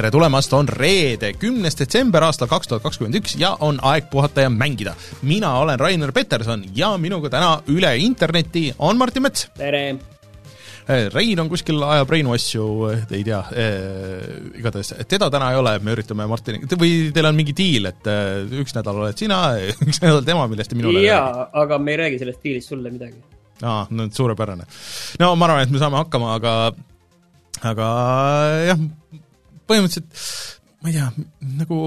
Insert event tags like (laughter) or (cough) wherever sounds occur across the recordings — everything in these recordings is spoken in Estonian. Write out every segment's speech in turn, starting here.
tere tulemast, on reede, kümnes detsember aastal kaks tuhat kakskümmend üks ja on aeg puhata ja mängida. mina olen Rainer Peterson ja minuga täna üle interneti on Martin Mets. tere! Rein on kuskil, ajab Reinu asju, ei tea eh,, igatahes teda täna ei ole, me üritame Martini, või teil on mingi diil, et eh, üks nädal oled sina, (laughs) üks nädal tema, millest te minule jaa, aga me ei räägi sellest diilist sulle midagi. aa, no suurepärane. no ma arvan, et me saame hakkama, aga aga jah, põhimõtteliselt ma ei tea, nagu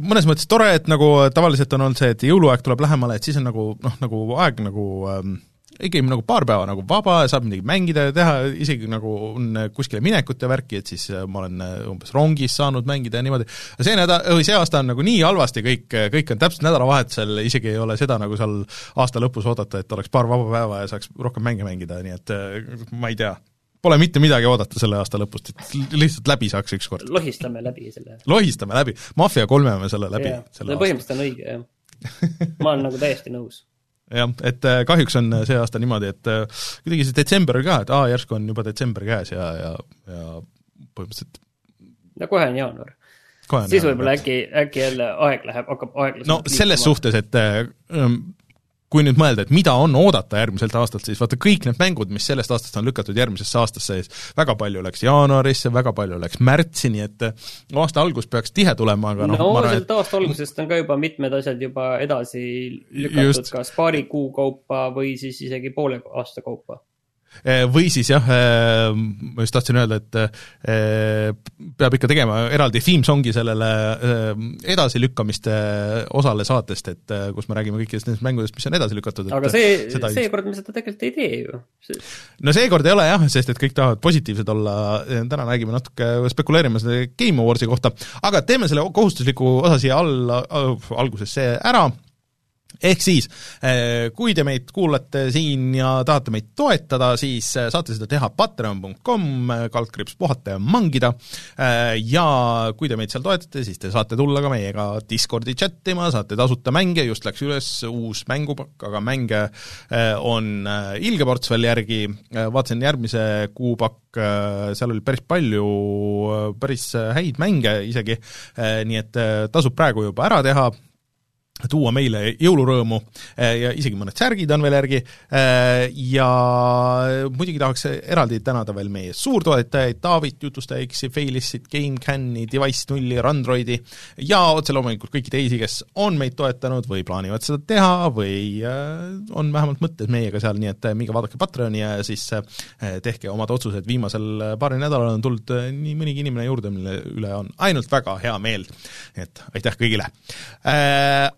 mõnes mõttes tore, et nagu tavaliselt on olnud see, et jõuluaeg tuleb lähemale, et siis on nagu noh, nagu aeg nagu ähm, ikkagi nagu paar päeva nagu vaba ja saab midagi mängida ja teha, isegi nagu on kuskile minekut ja värki, et siis äh, ma olen äh, umbes rongis saanud mängida ja niimoodi, aga see nädal, või see aasta on nagu nii halvasti kõik, kõik on täpselt nädalavahetusel, isegi ei ole seda nagu seal aasta lõpus oodata, et oleks paar vaba päeva ja saaks rohkem mänge mängida, nii et äh, ma ei tea Pole mitte midagi oodata selle aasta lõpust, et lihtsalt läbi saaks ükskord. lohistame läbi selle. lohistame läbi, Mafia kolmeme selle läbi. põhimõtteliselt on õige, jah. (laughs) ma olen nagu täiesti nõus jah, et äh, kahjuks on see aasta niimoodi, et äh, kuidagi see detsember ka, et aa, järsku on juba detsember käes ja, ja, ja põhimõtteliselt no kohe on jaanuar. siis võib-olla äkki, äkki jälle aeg läheb, hakkab aeglasemalt no selles liikuma. suhtes, et äh, kui nüüd mõelda, et mida on oodata järgmiselt aastalt, siis vaata kõik need mängud, mis sellest aastast on lükatud järgmisesse aastasse, väga palju läks jaanuarisse, väga palju läks märtsi, nii et aasta algus peaks tihe tulema, aga noh no, no sealt et... aasta algusest on ka juba mitmed asjad juba edasi lükatud Just. kas paari kuu kaupa või siis isegi poole aasta kaupa Eh, või siis jah, eh, ma just tahtsin öelda, et eh, peab ikka tegema eraldi theme song'i sellele edasilükkamiste osale saatest, et kus me räägime kõikidest nendest mängudest, mis on edasi lükatud. aga see, seekord me seda tegelikult ei tee ju. no seekord ei ole jah, sest et kõik tahavad positiivsed olla, täna räägime natuke, spekuleerime selle Game Awards'i kohta, aga teeme selle kohustusliku osa siia alla, alguses ära ehk siis, eh, kui te meid kuulate siin ja tahate meid toetada, siis eh, saate seda teha patreon.com, eh, kaldkriips puhata ja mangida, ja kui te meid seal toetate, siis te saate tulla ka meiega Discordi chat ima, saate tasuta mänge, just läks üles uus mängupakk, aga mänge on ilge ports veel järgi, vaatasin järgmise kuupakk, seal oli päris palju päris häid mänge isegi, nii et tasub praegu juba ära teha, tuua meile jõulurõõmu eh, ja isegi mõned särgid on veel järgi eh, ja muidugi tahaks eraldi tänada veel meie suurtoetajaid, Taavit, Jutustaja X-i, Failissit, GameCami, Device nulli, Randroidi ja otse loomulikult kõiki teisi, kes on meid toetanud või plaanivad seda teha või eh, on vähemalt mõttes meiega seal, nii et minge vaadake Patreoni ja siis tehke omad otsused, viimasel paaril nädalal on tulnud nii mõnigi inimene juurde, mille üle on ainult väga hea meel. et aitäh kõigile!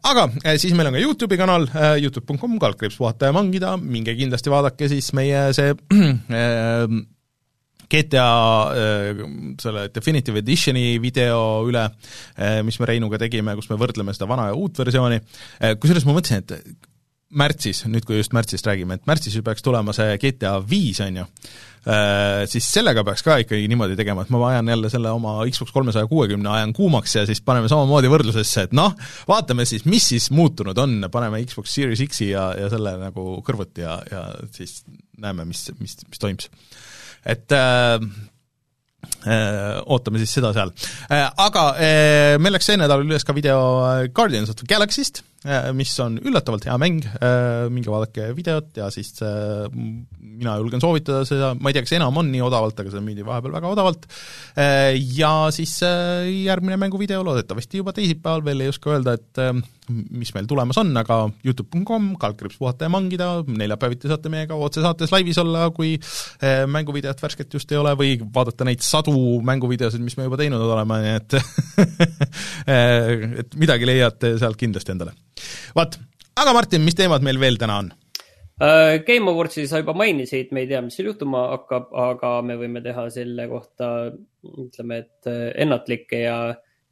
Aga äh, siis meil on ka YouTube'i kanal, äh, Youtube.com, kaldkriips puhata ja mangida, minge kindlasti vaadake siis meie see (clears throat) äh, GTA selle Definitive Editioni video üle, mis me Reinuga tegime, kus me võrdleme seda vana ja uut versiooni, kusjuures ma mõtlesin, et märtsis, nüüd kui just märtsist räägime, et märtsis ju peaks tulema see GTA viis, on ju, siis sellega peaks ka ikkagi niimoodi tegema, et ma ajan jälle selle oma Xbox kolmesaja kuuekümne ajan kuumaks ja siis paneme samamoodi võrdlusesse, et noh, vaatame siis, mis siis muutunud on, paneme Xbox Series X-i ja, ja selle nagu kõrvuti ja, ja siis näeme, mis, mis, mis toimub. et äh, äh ootame siis seda seal. Äh, aga meil läks see nädal üles ka video Guardians of the Galaxy'st, Äh, mis on üllatavalt hea mäng, äh, minge vaadake videot ja siis äh, mina julgen soovitada seda, ma ei tea, kas enam on nii odavalt, aga seda müüdi vahepeal väga odavalt, ja siis järgmine mänguvideo. Loodetavasti juba teisipäeval, veel ei oska öelda, et mis meil tulemas on, aga Youtube.com, kaldkriips puhata ja mangida, neljapäeviti saate meiega otsesaates laivis olla, kui mänguvideot värsket just ei ole, või vaadata neid sadu mänguvideosid, mis me juba teinud oleme, nii et (laughs) et midagi leiate sealt kindlasti endale vot, aga Martin, mis teemad meil veel täna on? Uh, Game Awardsi sa juba mainisid, me ei tea, mis seal juhtuma hakkab, aga me võime teha selle kohta, ütleme, et äh, ennatlikke ja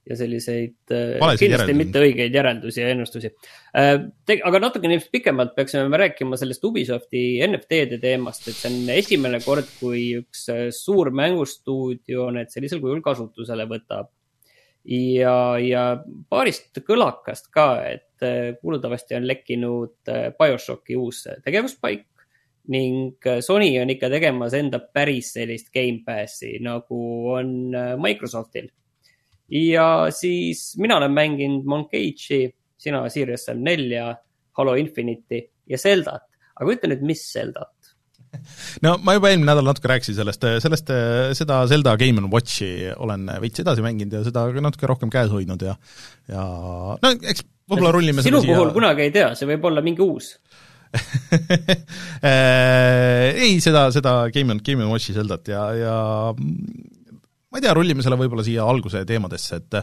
ja selliseid äh, Valesid kindlasti järeldusi. mitte õigeid järeldusi ja ennustusi. Äh, aga natukene pikemalt peaksime me rääkima sellest Ubisofti NFT-de teemast, et see on esimene kord, kui üks äh, suur mängustuudio need sellisel kujul kasutusele võtab. Ja, ja paarist kõlakast ka, et kuuldavasti on lekkinud BioShocki uus tegevuspaik ning Sony on ikka tegemas enda päris sellist Gamepassi nagu on Microsoftil ja siis mina olen mänginud Moncage'i, sina Sirius M4, Halo Infinite'i ja Zeldat. aga ütle nüüd, mis Zeldat? No ma juba eelmine nädal natuke rääkisin sellest, sellest, seda Zelda Game and Watchi olen veits edasi mänginud ja seda natuke rohkem käes hoidnud ja ja no eks võib-olla rullime sinu puhul siia... kunagi ei tea, see võib olla mingi uus. (laughs) Ei, seda, seda Game and, Game and Watchi Zeldat ja, ja ma ei tea, rullime selle võib-olla siia alguse teemadesse, et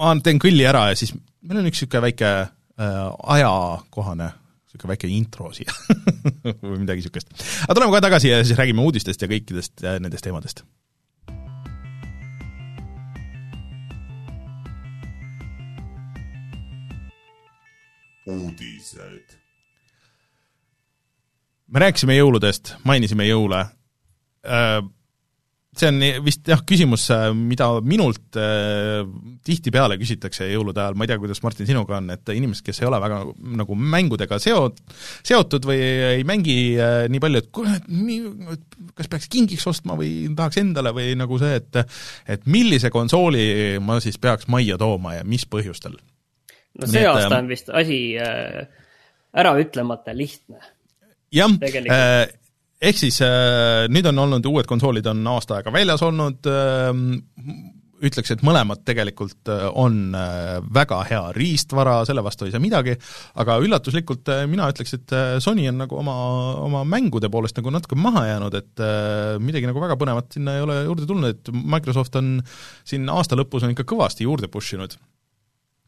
ma teen kõlli ära ja siis meil on üks niisugune väike äh, ajakohane niisugune väike intro siia (laughs) või midagi niisugust. aga tuleme kohe tagasi ja siis räägime uudistest ja kõikidest äh, nendest teemadest. uudised. me rääkisime jõuludest, mainisime jõule äh,, see on vist jah, küsimus, mida minult äh, tihtipeale küsitakse jõulude ajal, ma ei tea, kuidas Martin sinuga on, et inimesed, kes ei ole väga nagu mängudega seo-, seotud või ei mängi äh, nii palju, et nii, kas peaks kingiks ostma või tahaks endale või nagu see, et et millise konsooli ma siis peaks majja tooma ja mis põhjustel? no see nii, aasta et, on vist asi äh, äraütlemata lihtne. jah, äh, ehk siis äh, nüüd on olnud, uued konsoolid on aasta aega väljas olnud äh,, ütleks, et mõlemad tegelikult äh, on äh, väga hea riistvara, selle vastu ei saa midagi, aga üllatuslikult äh, mina ütleks, et Sony on nagu oma, oma mängude poolest nagu natuke maha jäänud, et midagi nagu väga põnevat sinna ei ole juurde tulnud, et Microsoft on siin aasta lõpus on ikka kõvasti juurde push inud.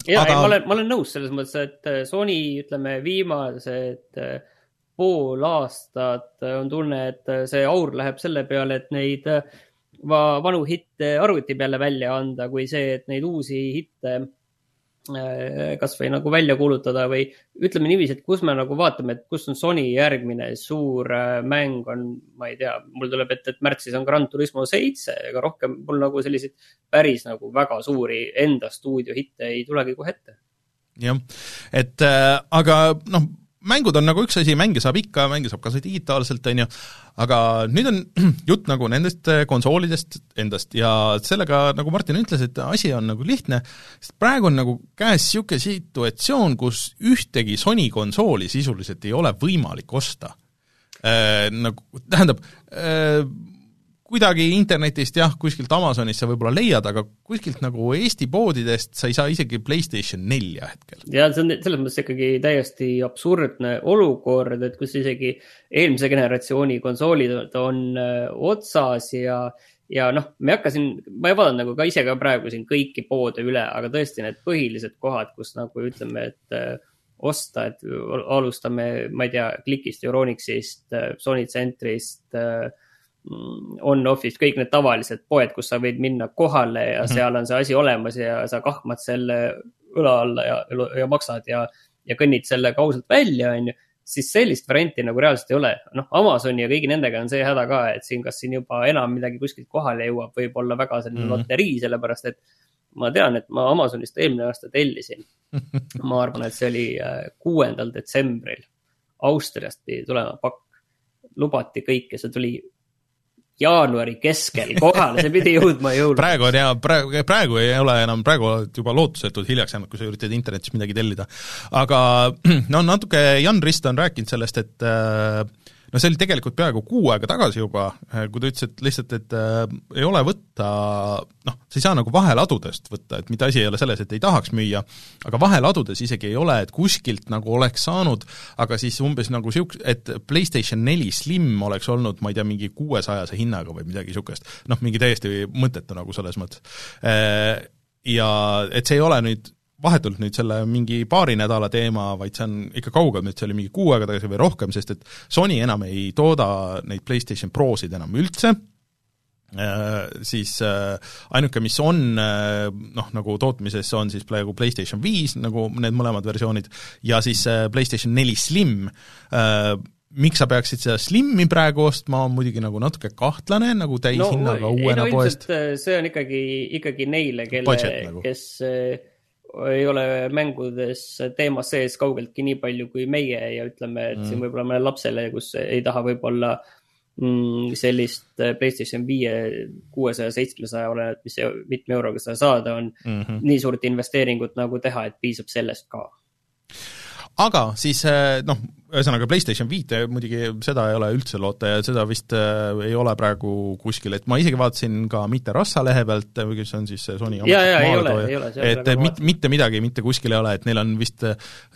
Jaa aga..., ei ma olen, ma olen nõus selles mõttes, et Sony, ütleme, viimased pool aastat on tunne, et see aur läheb selle peale, et neid va, vanu hitte arvuti peale välja anda, kui see, et neid uusi hitte äh, kasvõi nagu välja kuulutada või ütleme niiviisi, et kus me nagu vaatame, et kus on Sony järgmine suur äh, mäng on, ma ei tea, mul tuleb ette, et märtsis on Gran Turismo seitse, ega rohkem mul nagu selliseid päris nagu väga suuri enda stuudiohitte ei tulegi kohe ette. jah, et äh, aga noh mängud on nagu üks asi, mänge saab ikka, mänge saab ka digitaalselt, on ju, aga nüüd on (clears throat) jutt nagu nendest äh, konsoolidest endast ja sellega, nagu Martin ütles, et asi on nagu lihtne, sest praegu on nagu käes niisugune situatsioon, kus ühtegi Sony konsooli sisuliselt ei ole võimalik osta äh,. Nagu, tähendab äh,, kuidagi internetist jah, kuskilt Amazonist sa võib-olla leiad, aga kuskilt nagu Eesti poodidest sa ei saa isegi PlayStation nelja hetkel. ja see on selles mõttes ikkagi täiesti absurdne olukord, et kus isegi eelmise generatsiooni konsoolid on äh, otsas ja ja noh, me ei hakka siin, ma ei vaadanud nagu ka ise ka praegu siin kõiki poode üle, aga tõesti need põhilised kohad, kus nagu ütleme, et äh, osta, et alustame, ma ei tea, Clickist, Euronixist, äh, Sony Centrist äh, on-off'ist, kõik need tavalised poed, kus sa võid minna kohale ja mm -hmm. seal on see asi olemas ja sa kahmad selle õla alla ja, ja maksad ja, ja kõnnid sellega ausalt välja, on ju. siis sellist varianti nagu reaalselt ei ole. noh, Amazoni ja kõigi nendega on see häda ka, et siin, kas siin juba enam midagi kuskilt kohale jõuab, võib olla väga selline mm -hmm. loterii, sellepärast et ma tean, et ma Amazonist eelmine aasta tellisin. (laughs) ma arvan, et see oli äh, kuuendal detsembril. Austriast pidi tulema pakk, lubati kõike, see tuli jaanuari keskel kohale, see pidi jõudma jõuludeks. (laughs) praegu on jaa, praegu, praegu ei ole enam, praegu oled juba lootusetult hiljaks jäänud, kui sa üritad internetis midagi tellida. aga (clears throat) no natuke Jan Rist on rääkinud sellest, et äh, no see oli tegelikult peaaegu kuu aega tagasi juba, äh, kui ta ütles, et lihtsalt, et äh, ei ole võtta noh, sa ei saa nagu vaheladudest võtta, et mitte asi ei ole selles, et ei tahaks müüa, aga vaheladudes isegi ei ole, et kuskilt nagu oleks saanud, aga siis umbes nagu siuk-, et PlayStation neli Slim oleks olnud, ma ei tea, mingi kuuesajase hinnaga või midagi niisugust. noh, mingi täiesti mõttetu nagu selles mõttes. Äh, ja et see ei ole nüüd vahetult nüüd selle mingi paari nädala teema, vaid see on ikka kaugem, et see oli mingi kuu aega tagasi või rohkem, sest et Sony enam ei tooda neid PlayStation Prosid enam üldse, siis ainuke, mis on noh, nagu tootmises, on siis praegu PlayStation viis, nagu need mõlemad versioonid, ja siis PlayStation neli Slim, miks sa peaksid seda Slimi praegu ostma, on muidugi nagu natuke kahtlane, nagu täishinnaga no, uuena no, poest. see on ikkagi, ikkagi neile, kelle, nagu. kes ei ole mängudes teemas sees kaugeltki nii palju kui meie ja ütleme, et mm. siin võib-olla mõnele lapsele, kus ei taha võib-olla Mm, sellist Playstation viie kuuesaja, seitsmesaja, oleneb, mis mitme euroga seda saada on mm, -hmm. nii suurt investeeringut nagu teha, et piisab sellest ka. Aga siis äh, noh, ühesõnaga PlayStation viite muidugi seda ei ole üldse loota ja seda vist äh, ei ole praegu kuskil, et ma isegi vaatasin ka mitte Rassa lehe pealt, kes on siis Sony et mit, mitte midagi mitte kuskil ei ole, et neil on vist,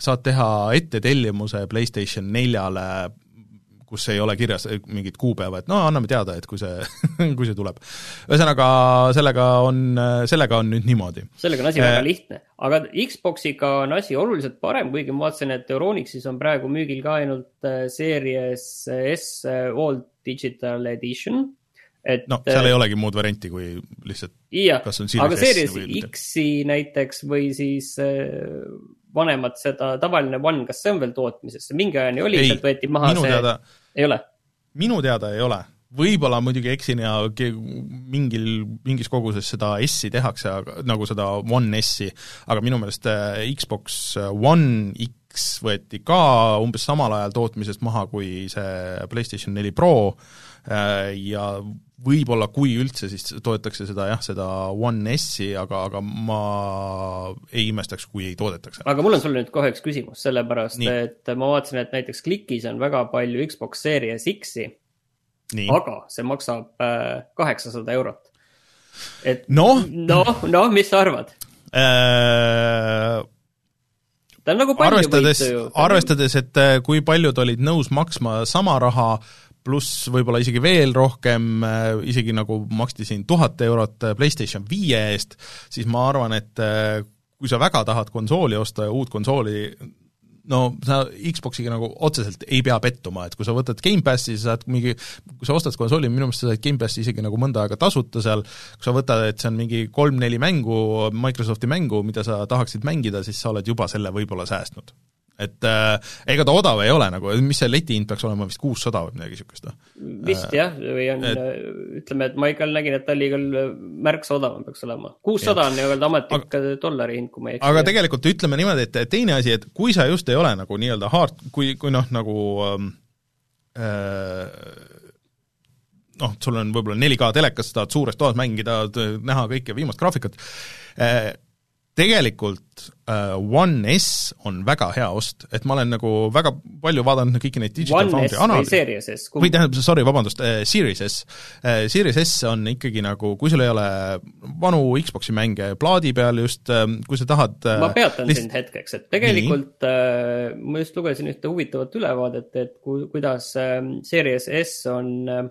saad teha ettetellimuse PlayStation neljale kus ei ole kirjas mingit kuupäeva, et no anname teada, et kui see (laughs) kui see tuleb. ühesõnaga, sellega on, sellega on nüüd niimoodi. sellega on asi väga lihtne, aga Xboxiga on asi oluliselt parem, kuigi ma vaatasin, et Euronixis on praegu müügil ka ainult äh, Series S All Digital Edition et noh, seal ei olegi muud varianti, kui lihtsalt jah, aga Series X-i näiteks või siis vanemat seda tavaline One, kas see on veel tootmises, mingi ajani oli, sealt võeti maha see teada, ei ole? minu teada ei ole, võib-olla muidugi eksin ja mingil, mingis koguses seda S-i tehakse, nagu seda One S-i, aga minu meelest äh, Xbox One X võeti ka umbes samal ajal tootmisest maha kui see PlayStation neli Pro. äh, ja võib-olla kui üldse, siis toodetakse seda jah, seda One S-i, aga, aga ma ei imestaks, kui ei toodetaks. aga mul on sulle nüüd kohe üks küsimus, sellepärast Nii. et ma vaatasin, et näiteks Clickis on väga palju Xbox Series X-i, aga see maksab äh, kaheksasada eurot. et noh, noh, noh, mis sa arvad äh...? ta on nagu palju arvestades, arvestades, et äh, kui paljud olid nõus maksma sama raha pluss võib-olla isegi veel rohkem, äh, isegi nagu maksti siin tuhat eurot äh, PlayStation viie eest, siis ma arvan, et äh, kui sa väga tahad konsooli osta ja uut konsooli, no sa Xboxiga nagu otseselt ei pea pettuma, et kui sa võtad Gamepassi, sa saad mingi, kui sa ostad konsooli, minu meelest sa saad Gamepassi isegi nagu mõnda aega tasuta seal, kui sa võtad, et see on mingi kolm-neli mängu, Microsofti mängu, mida sa tahaksid mängida, siis sa oled juba selle võib-olla säästnud et äh, ega ta odav ei ole nagu, mis see letihind peaks olema, vist kuussada või midagi niisugust või? vist äh, jah, või on et..., ütleme, et ma ikka nägin, et ta oli küll märksa odavam peaks olema. kuussada on nii-öelda ametlik aga, dollari hind, kui ma ei eksi. aga tegelikult ütleme niimoodi, et teine asi, et kui sa just ei ole nagu nii-öelda hard, kui, kui noh, nagu ähm, äh, noh, sul on võib-olla 4K telekas, tahad suures toas mängida, näha kõike viimast graafikat äh,, tegelikult uh, One S on väga hea ost, et ma olen nagu väga palju vaadanud kõiki neid Digital One Foundry analüüse. Või tähendab, sorry, vabandust uh,, Series S uh,. Series S on ikkagi nagu, kui sul ei ole vanu Xbox'i mänge plaadi peal just uh,, kui sa tahad uh, ma peatan list... sind hetkeks, et tegelikult uh, ma just lugesin ühte huvitavat ülevaadet, et ku-, kuidas uh, Series S on uh,,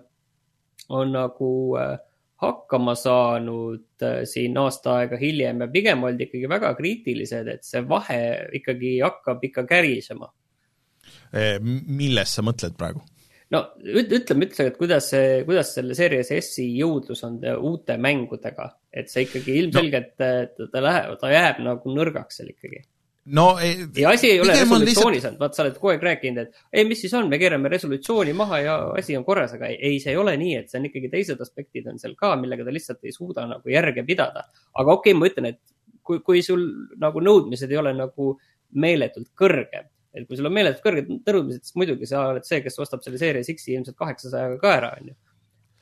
on nagu uh, hakkama saanud äh, siin aasta aega hiljem ja pigem oldi ikkagi väga kriitilised, et see vahe ikkagi hakkab ikka kärisema. millest sa mõtled praegu? no ütleme üldse, et kuidas see, kuidas selle Series S-i jõudlus on uute mängudega, et see ikkagi ilmselgelt no. ta läheb, ta jääb nagu nõrgaks seal ikkagi no ei, ja asi ei ole resolutsioonis lihtsalt... vaat sa oled kogu aeg rääkinud, et ei, mis siis on, me keerame resolutsiooni maha ja asi on korras, aga ei, ei, see ei ole nii, et see on ikkagi teised aspektid on seal ka, millega ta lihtsalt ei suuda nagu järge pidada. aga okei okay,, ma ütlen, et kui, kui sul nagu nõudmised ei ole nagu meeletult kõrged, et kui sul on meeletult kõrged nõudmised, siis muidugi sa oled see, kes ostab selle Series X-i ilmselt kaheksasajaga ka ära, on ju.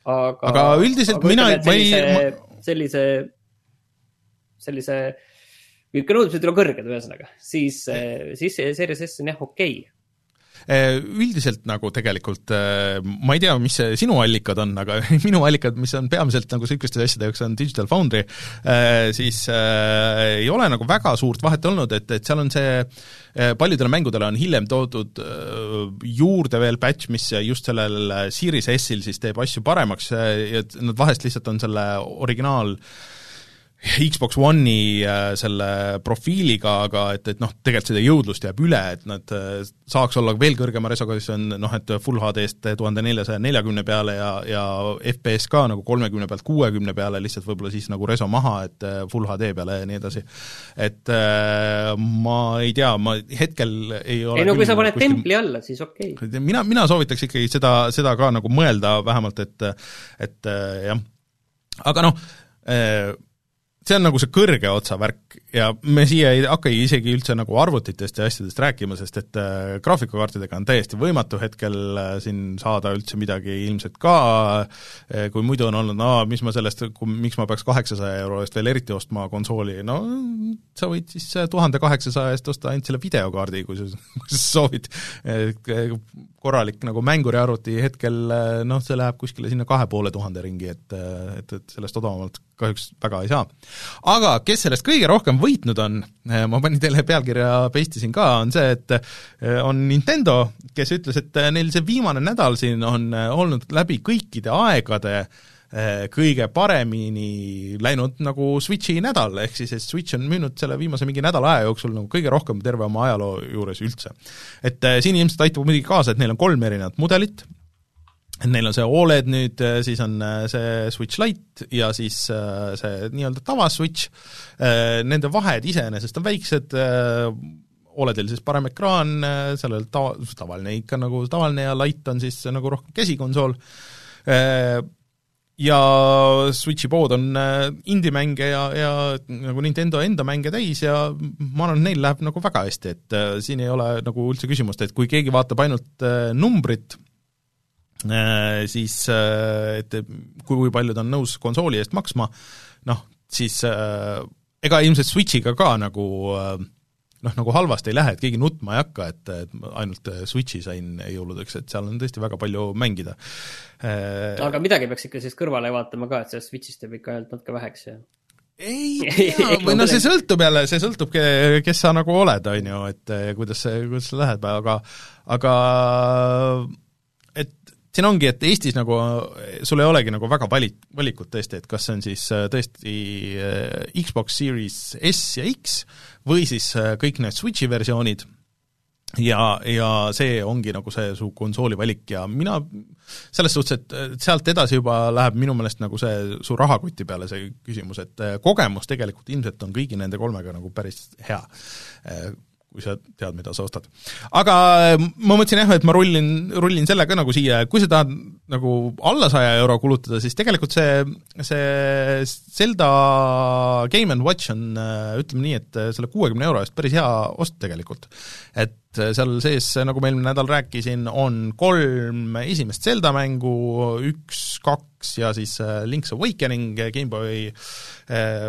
aga, aga üldiselt aga mina, ma ei sellise, sellise, sellise ikka nõudmised on kõrged, ühesõnaga, siis, eh, siis see Series S on jah, okei. Okay eh, üldiselt nagu tegelikult eh, ma ei tea, mis sinu allikad on, aga (laughs) minu allikad, mis on peamiselt nagu niisuguste asjade jaoks, on Digital Foundry, siis ei ole nagu väga suurt vahet olnud, et, et seal on see, paljudele mängudele on hiljem toodud juurde veel patch, mis just sellel Series S-il siis teeb asju paremaks ja nad vahest lihtsalt on selle originaal äh, Xbox One'i äh, selle profiiliga, aga et, et noh, tegelikult seda jõudlust jääb üle, et nad äh, saaks olla veel kõrgema resoga, siis on noh, et full HD-st tuhande neljasaja neljakümne peale ja, ja FPS ka nagu kolmekümne pealt kuuekümne peale, lihtsalt võib-olla siis nagu reso maha, et äh, full HD peale ja nii edasi. et ma ei tea, ma hetkel ei ole ei no kui sa paned kuskil... templi alla, siis okei okay.. mina, mina soovitaks ikkagi seda, seda ka nagu mõelda vähemalt, et et jah, aga noh, see on nagu see kõrge otsa värk ja me siia ei hakkagi isegi üldse nagu arvutitest ja asjadest rääkima, sest et äh, graafikakaartidega on täiesti võimatu hetkel äh, siin saada üldse midagi ilmselt ka äh,, kui muidu on olnud, no mis ma sellest, miks ma peaks kaheksasaja euro eest veel eriti ostma konsooli, no sa võid siis äh, tuhande kaheksasaja eest osta ainult selle videokaardi, kui sa, (laughs) kui sa soovid. Korralik nagu mänguriarvuti hetkel noh, see läheb kuskile sinna kahe poole tuhande ringi, et, et, et sellest odavamalt kahjuks väga ei saa. aga kes sellest kõige rohkem võitnud on, eh, ma panin teile pealkirja, paste isin ka, on see, et eh, on Nintendo, kes ütles, et eh, neil see viimane nädal siin on olnud läbi kõikide aegade kõige paremini läinud nagu Switchi nädal, ehk siis et Switch on müünud selle viimase mingi nädala aja jooksul nagu kõige rohkem terve oma ajaloo juures üldse. et siin ilmselt aitab muidugi kaasa, et neil on kolm erinevat mudelit, neil on see Oled nüüd, äh, siis on äh, see Switch Lite ja siis äh, see nii-öelda tavaswitch, nende vahed iseenesest on väiksed, Oledil siis parem ekraan, sellel tava, tavaline ikka nagu tavaline ja Lite on siis nagu rohkem käsikonsool, ja Switchi pood on indie-mänge ja, ja nagu Nintendo enda mänge täis ja ma arvan, neil läheb nagu väga hästi, et siin ei ole nagu üldse küsimust, et kui keegi vaatab ainult numbrit, siis äh, et kui, palju ta on nõus konsooli eest maksma, noh, siis äh, ega ilmselt Switchiga ka nagu noh, nagu halvasti ei lähe, et keegi nutma ei hakka, et, et ainult Switchi sain jõuludeks, et seal on tõesti väga palju mängida. aga midagi peaks ikka siis kõrvale vaatama ka, et sellest Switchist jääb ikka ainult natuke väheks ja ei (laughs) tea, või no see sõltub jälle, see sõltub, kes sa nagu oled, on ju, et kuidas see, kuidas see läheb, aga aga siin ongi, et Eestis nagu sul ei olegi nagu väga vali-, valikut tõesti, et kas see on siis äh, tõesti äh, Xbox Series S ja X või siis äh, kõik need Switchi versioonid. Ja, ja see ongi nagu see su konsooli valik ja mina selles suhtes, et sealt edasi juba läheb minu meelest nagu see su rahakoti peale see küsimus, et kogemus tegelikult ilmselt on kõigi nende kolmega nagu päris hea kui sa tead, mida sa ostad. aga äh, ma mõtlesin jah, et ma rullin, rullin selle ka nagu siia, kui sa tahad nagu alla saja euro kulutada, siis tegelikult see, see Zelda Game and Watch on, äh, ütleme nii, et äh, selle kuuekümne euro eest päris hea ost tegelikult. et seal sees, nagu ma eelmine nädal rääkisin, on kolm esimest Zelda mängu, üks, kaks ja siis Link's Awakening GameBoy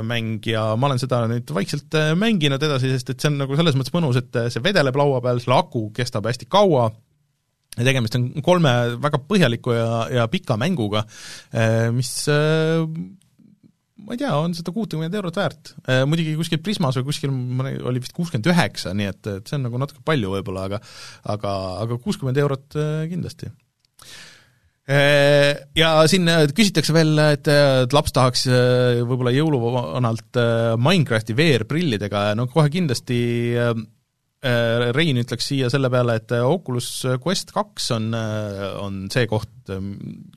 mäng ja ma olen seda nüüd vaikselt mänginud edasi, sest et see on nagu selles mõttes mõnus, et see vedeleb laua peal, selle aku kestab hästi kaua, ja tegemist on kolme väga põhjaliku ja, ja pika mänguga, mis ma ei tea, on seda kuutekümmet eurot väärt. Muidugi kuskil Prismas või kuskil oli vist kuuskümmend üheksa, nii et, et see on nagu natuke palju võib-olla, aga aga, aga kuuskümmend eurot kindlasti ja siin küsitakse veel, et, et laps tahaks võib-olla jõuluvanalt Minecrafti VR-prillidega, no kohe kindlasti Rein ütleks siia selle peale, et Oculus Quest kaks on, on see koht,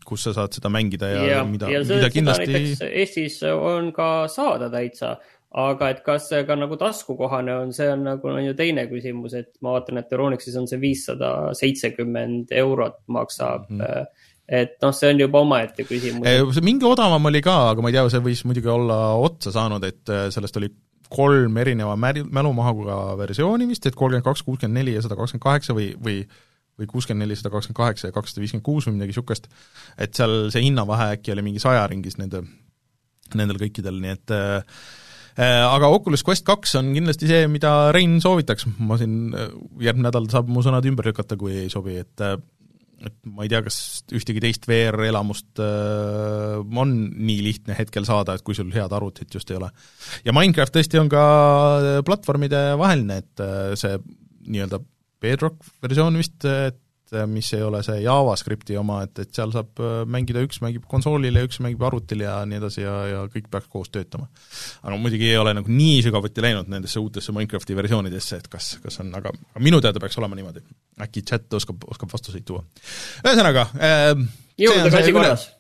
kus sa saad seda mängida ja, ja mida, mida kindlasti Eestis on ka saada täitsa, aga et kas see ka nagu taskukohane on, see on nagu, on ju teine küsimus, et ma vaatan, et Euronixis on see viissada seitsekümmend eurot maksab mm. -hmm et noh, see on juba omaette küsimus. mingi odavam oli ka, aga ma ei tea, see võis muidugi olla otsa saanud, et äh, sellest oli kolm erineva mäl-, mälumahuga versiooni vist, et kolmkümmend kaks, kuuskümmend neli ja sada kakskümmend kaheksa või, või või kuuskümmend neli, sada kakskümmend kaheksa ja kakssada viiskümmend kuus või midagi niisugust, et seal see hinnavahe äkki oli mingi saja ringis nende, nendel kõikidel, nii et äh, äh aga Oculus Quest kaks on kindlasti see, mida Rein soovitaks, ma siin järgmine nädal saab mu sõnad ümber lükata, kui ei sobi, et et ma ei tea, kas ühtegi teist VR-elamust äh, on nii lihtne hetkel saada, et kui sul head arvutit just ei ole. ja Minecraft tõesti on ka platvormide vaheline, et äh, see nii-öelda Bedrock versioon vist, et mis ei ole see JavaScripti oma, et, et seal saab mängida, üks mängib konsoolil ja üks mängib arvutil ja nii edasi ja, ja kõik peaks koos töötama. aga muidugi ei ole nagu nii sügavuti läinud nendesse uutesse Minecrafti versioonidesse, et kas, kas on, aga minu teada peaks olema niimoodi. äkki chat oskab, oskab vastuseid tuua. ühesõnaga äh, jõuludega asi korras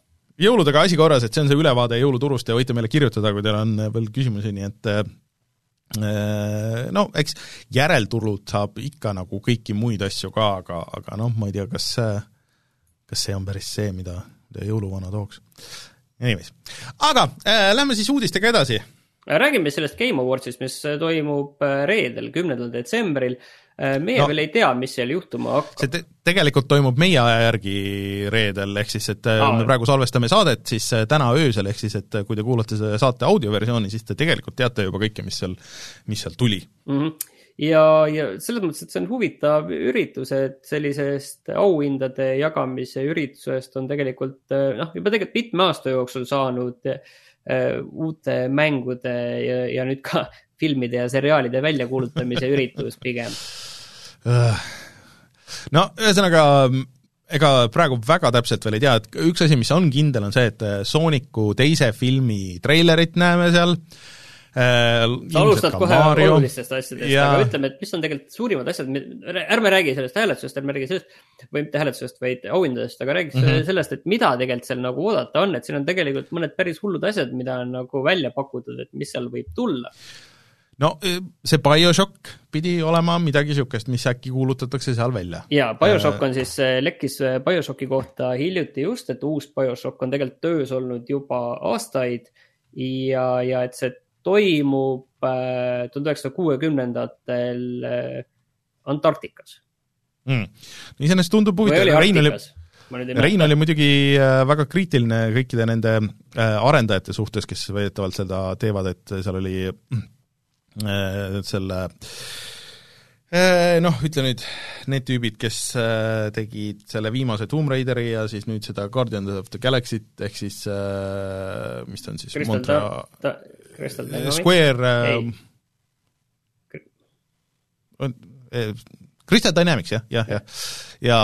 jõuludega asi korras, et see on see ülevaade jõuluturust ja võite meile kirjutada, kui teil on veel küsimusi, nii et Äh, no eks järelturult saab ikka nagu kõiki muid asju ka, aga, aga noh, ma ei tea, kas kas see on päris see, mida, mida jõuluvana tooks. Anyways, aga äh, lähme siis uudistega edasi. räägime sellest Game Awardsist, mis toimub äh, reedel, kümnendal detsembril äh, Äh, meie no, veel ei tea, mis seal juhtuma hakkab. see te tegelikult toimub meie aja järgi reedel, ehk siis et äh, Aa, me praegu salvestame saadet siis äh, täna öösel, ehk siis et kui te kuulate selle saate audioversiooni, siis te tegelikult teate juba kõike, mis seal, mis seal tuli mm. -hmm ja, ja selles mõttes, et see on huvitav üritus, et sellisest auhindade jagamise üritusest on tegelikult noh, juba tegelikult mitme aasta jooksul saanud uute mängude ja, ja nüüd ka (laughs) filmide ja seriaalide väljakuulutamise üritus pigem. No ühesõnaga, ega praegu väga täpselt veel ei tea, et üks asi, mis on kindel, on see, et Sooniku teise filmi treilerit näeme seal äh,. sa alustad kohe Mario. olulistest asjadest ja..., aga ütleme, et mis on tegelikult suurimad asjad, ärme räägi sellest hääletusest, ärme räägi sellest, või mitte hääletusest, vaid auhindadest, aga räägiks mm -hmm. sellest, et mida tegelikult seal nagu oodata on, et siin on tegelikult mõned päris hullud asjad, mida on nagu välja pakutud, et mis seal võib tulla no e, see BioShock pidi olema midagi niisugust, mis äkki kuulutatakse seal välja. jaa, BioShock on siis, e, lekkis e, BioShocki kohta hiljuti just, et uus BioShock on tegelikult töös olnud juba aastaid ja, ja et see toimub tuhande üheksasaja kuuekümnendatel Antarktikas. Mm.. iseenesest tundub huvitav, Rein oli, Rein oli muidugi väga kriitiline kõikide nende arendajate suhtes, kes väidetavalt seda teevad, et seal oli Äh, selle äh, noh, ütle nüüd, need tüübid, kes äh, tegid selle viimase Tomb Raideri ja siis nüüd seda Guardians of the Galaxy't, ehk siis mis ta on siis, Crystal Square Crystal Dynamics jah, jah, jah, ja ja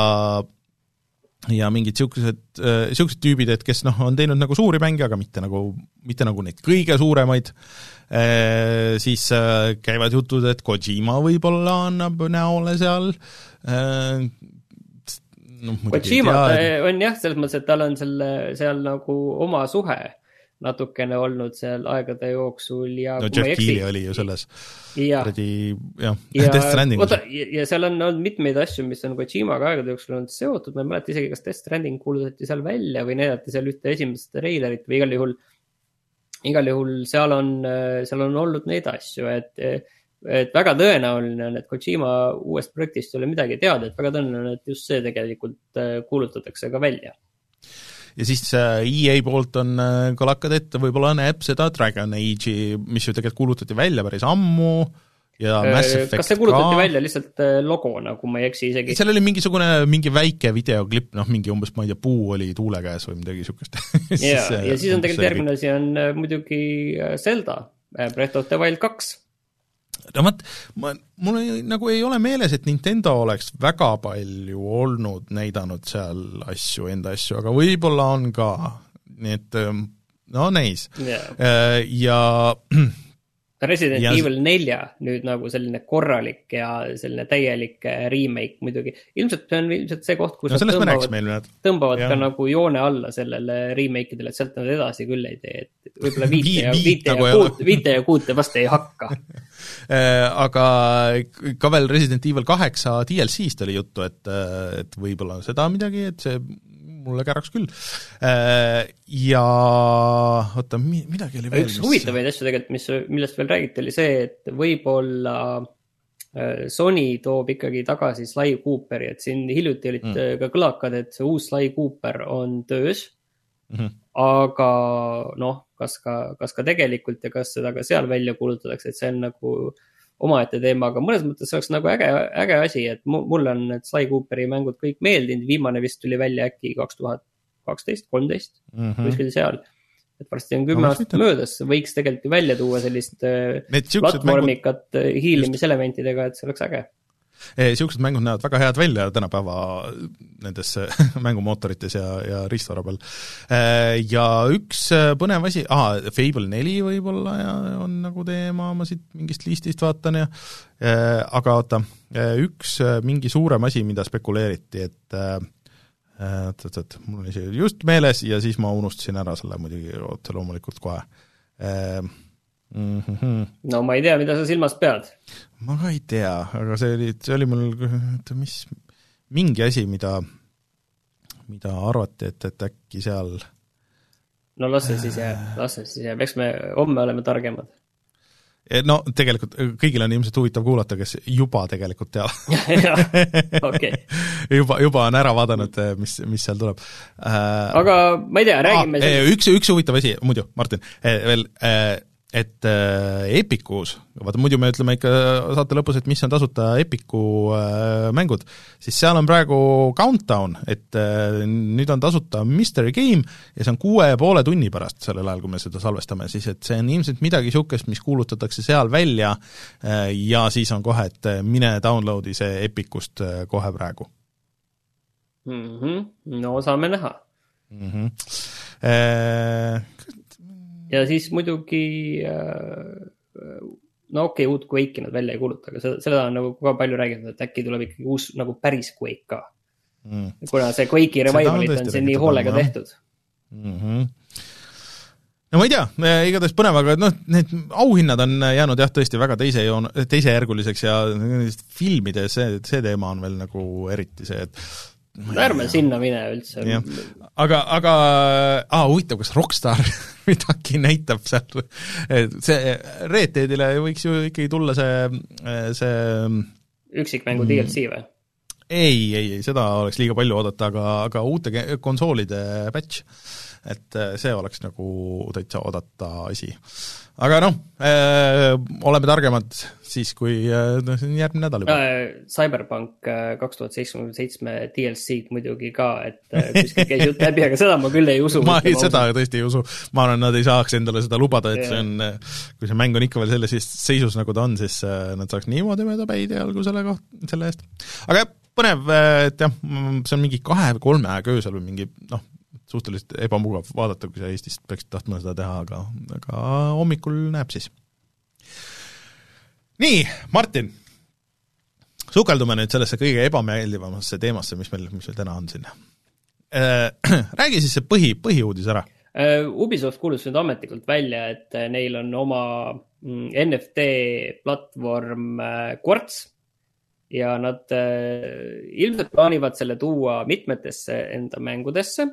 mingid niisugused, niisugused tüübid, et kes noh, on teinud nagu suuri mänge, aga mitte nagu, mitte nagu neid kõige suuremaid. Äh, Äh, siis äh, käivad jutud, et Kojima võib-olla annab näole seal, äh, noh, Kojima on jah, selles mõttes, et tal on selle, seal nagu oma suhe natukene olnud seal aegade jooksul ja no Jeff Keighley oli ju selles kuradi jah, Death Stranding. oota, ja seal on olnud mitmeid asju, mis on Kojimaga aegade jooksul olnud seotud, ma ei mäleta isegi, kas Death Stranding kuulutati seal välja või näidati seal ühte esimest treilerit või igal juhul igal juhul seal on, seal on olnud neid asju, et, et väga tõenäoline on, et Kojima uuest projektist ei ole midagi teada, et väga tõenäoline, et just see tegelikult kuulutatakse ka välja ja siis äh, EA poolt on äh, ka lakkad ette, võib-olla näeb seda Dragon Age'i, mis ju tegelikult kuulutati välja päris ammu äh,, ja Mass Effect kas see kuulutati ka. välja lihtsalt äh, logona, kui ma ei eksi isegi? seal oli mingisugune, mingi väike videoklipp, noh, mingi umbes, ma ei tea, puu oli tuule käes või midagi niisugust (laughs) ja, ja siis on tegelikult järgmine asi on äh, muidugi äh, Zelda, Breath of the Wild kaks no vot, ma, mul ei, nagu ei ole meeles, et Nintendo oleks väga palju olnud näidanud seal asju, enda asju, aga võib-olla on ka, nii et ähm, no neis. Yeah.. ja (clears throat) Resident ja... Evil nelja nüüd nagu selline korralik ja selline täielik äh, remake muidugi. ilmselt see on ilmselt see koht, kus no, nad tõmbavad, tõmbavad ja. ka nagu joone alla sellele remake idele, et sealt nad edasi küll ei tee, et võib-olla (laughs) viite ja, viite nagu ja kuut, viite ja kuute vast ei hakka (laughs) äh, aga ka veel Resident Evil kaheksa DLC-st oli juttu, et, äh, et võib-olla seda midagi, et see mulle käraks küll. Äh, ja oota, midagi oli veel. üks huvitavaid asju tegelikult, mis, millest veel räägiti, oli see, et võib-olla äh, Sony toob ikkagi tagasi Sly Cooperi, et siin hiljuti olid mm. ka kõlakad, et see uus Sly Cooper on töös mm. -hmm. aga noh, kas ka, kas ka tegelikult ja kas seda ka seal välja kuulutatakse, et see on nagu äh, omaette teema, aga mõnes mõttes oleks nagu äge, äge asi, et mulle on need Sly Cooperi mängud kõik meeldinud, viimane vist tuli välja äkki kaks tuhat kaksteist, kolmteist, mhm. kuskil seal. et varsti on kümme no, aastat möödas, võiks tegelikult ju välja tuua sellist äh, platvormikat. Äh, hiilimiselementidega, et see oleks äge niisugused mängud näevad väga head välja tänapäeva nendes (laughs) mängumootorites ja, ja riistvara peal. Ja üks põnev asi, aa, Fable neli võib-olla ja on nagu teema, ma siit mingist listist vaatan ja aga oota, üks mingi suurem asi, mida spekuleeriti, et oot-oot-oot, mul oli see just meeles ja siis ma unustasin ära selle muidugi otse loomulikult kohe mm. -hmm. no ma ei tea, mida sa silmas pead. ma ka ei tea, aga see oli, see oli mul, oota, mis, mingi asi, mida, mida arvati, et, et äkki seal no las see siis jääb, las see siis jääb, eks me homme oleme targemad no tegelikult kõigil on ilmselt huvitav kuulata, kes juba tegelikult teavad (laughs) okay. (laughs) juba, juba on ära vaadanud, mis, mis seal tuleb äh,. aga ma ei tea, räägime ah, üks, üks huvitav asi, muidu, Martin, veel et äh, Epicus, vaata muidu me ütleme ikka saate lõpus, et mis on tasuta Epicu äh, mängud, siis seal on praegu countdown, et äh, nüüd on tasuta Mystery Game ja see on kuue ja poole tunni pärast, sellel ajal, kui me seda salvestame, siis et see on ilmselt midagi niisugust, mis kuulutatakse seal välja ja siis on kohe, et mine download'i see Epicust kohe praegu mm. -hmm. no saame näha mm. -hmm. Äh, ja siis muidugi äh, no okei okay,, uut Quake'i nad välja ei kuuluta, aga seda, seda on nagu ka palju räägitud, et äkki tuleb ikkagi uus nagu päris Quake ka. Mm.. kuna see Quake'i revival'id on siin nii hoolega tehtud. Mm. -hmm no ma ei tea, igatahes põnev, aga noh, need auhinnad on jäänud jah, tõesti väga teise joon-, teisejärguliseks ja filmides see, see teema on veel nagu eriti see, et ärme sinna mine üldse. aga, aga aa, huvitav, kas Rockstar (laughs) midagi näitab seal, see Red Deadile võiks ju ikkagi tulla see, see üksikmängu mm, DLC või? ei, ei, ei, seda oleks liiga palju oodata, aga, aga uute konsoolide patch, et see oleks nagu täitsa oodata asi aga noh äh,, oleme targemad siis, kui äh, noh, see on järgmine nädal juba äh,. Cyberpunk äh, kaks tuhat seitsekümmend seitsme DLC-d muidugi ka, et äh, kuskil käis jutt läbi, aga seda ma küll ei usu. (laughs) ma ei, seda tõesti ei usu. ma arvan, nad ei saaks endale seda lubada, et yeah. see on, kui see mäng on ikka veel sellises seisus, nagu ta on, siis äh, nad saaks niimoodi mööda päid jalgu selle koht-, selle eest. aga jah, põnev, et jah, see on mingi kahe või kolme aega öösel või mingi noh, suhteliselt ebamugav vaadata, kui sa Eestist peaksid tahtma seda teha, aga, aga hommikul näeb siis. nii, Martin, sukeldume nüüd sellesse kõige ebameeldivamasse teemasse, mis meil, mis meil täna on siin. Äh, (clears throat) räägi siis see põhi, põhiuudis ära. Äh, Ubisoft kuulutas nüüd ametlikult välja, et äh, neil on oma mm, NFT platvorm Quartz ja nad ilmselt plaanivad selle tuua mitmetesse enda mängudesse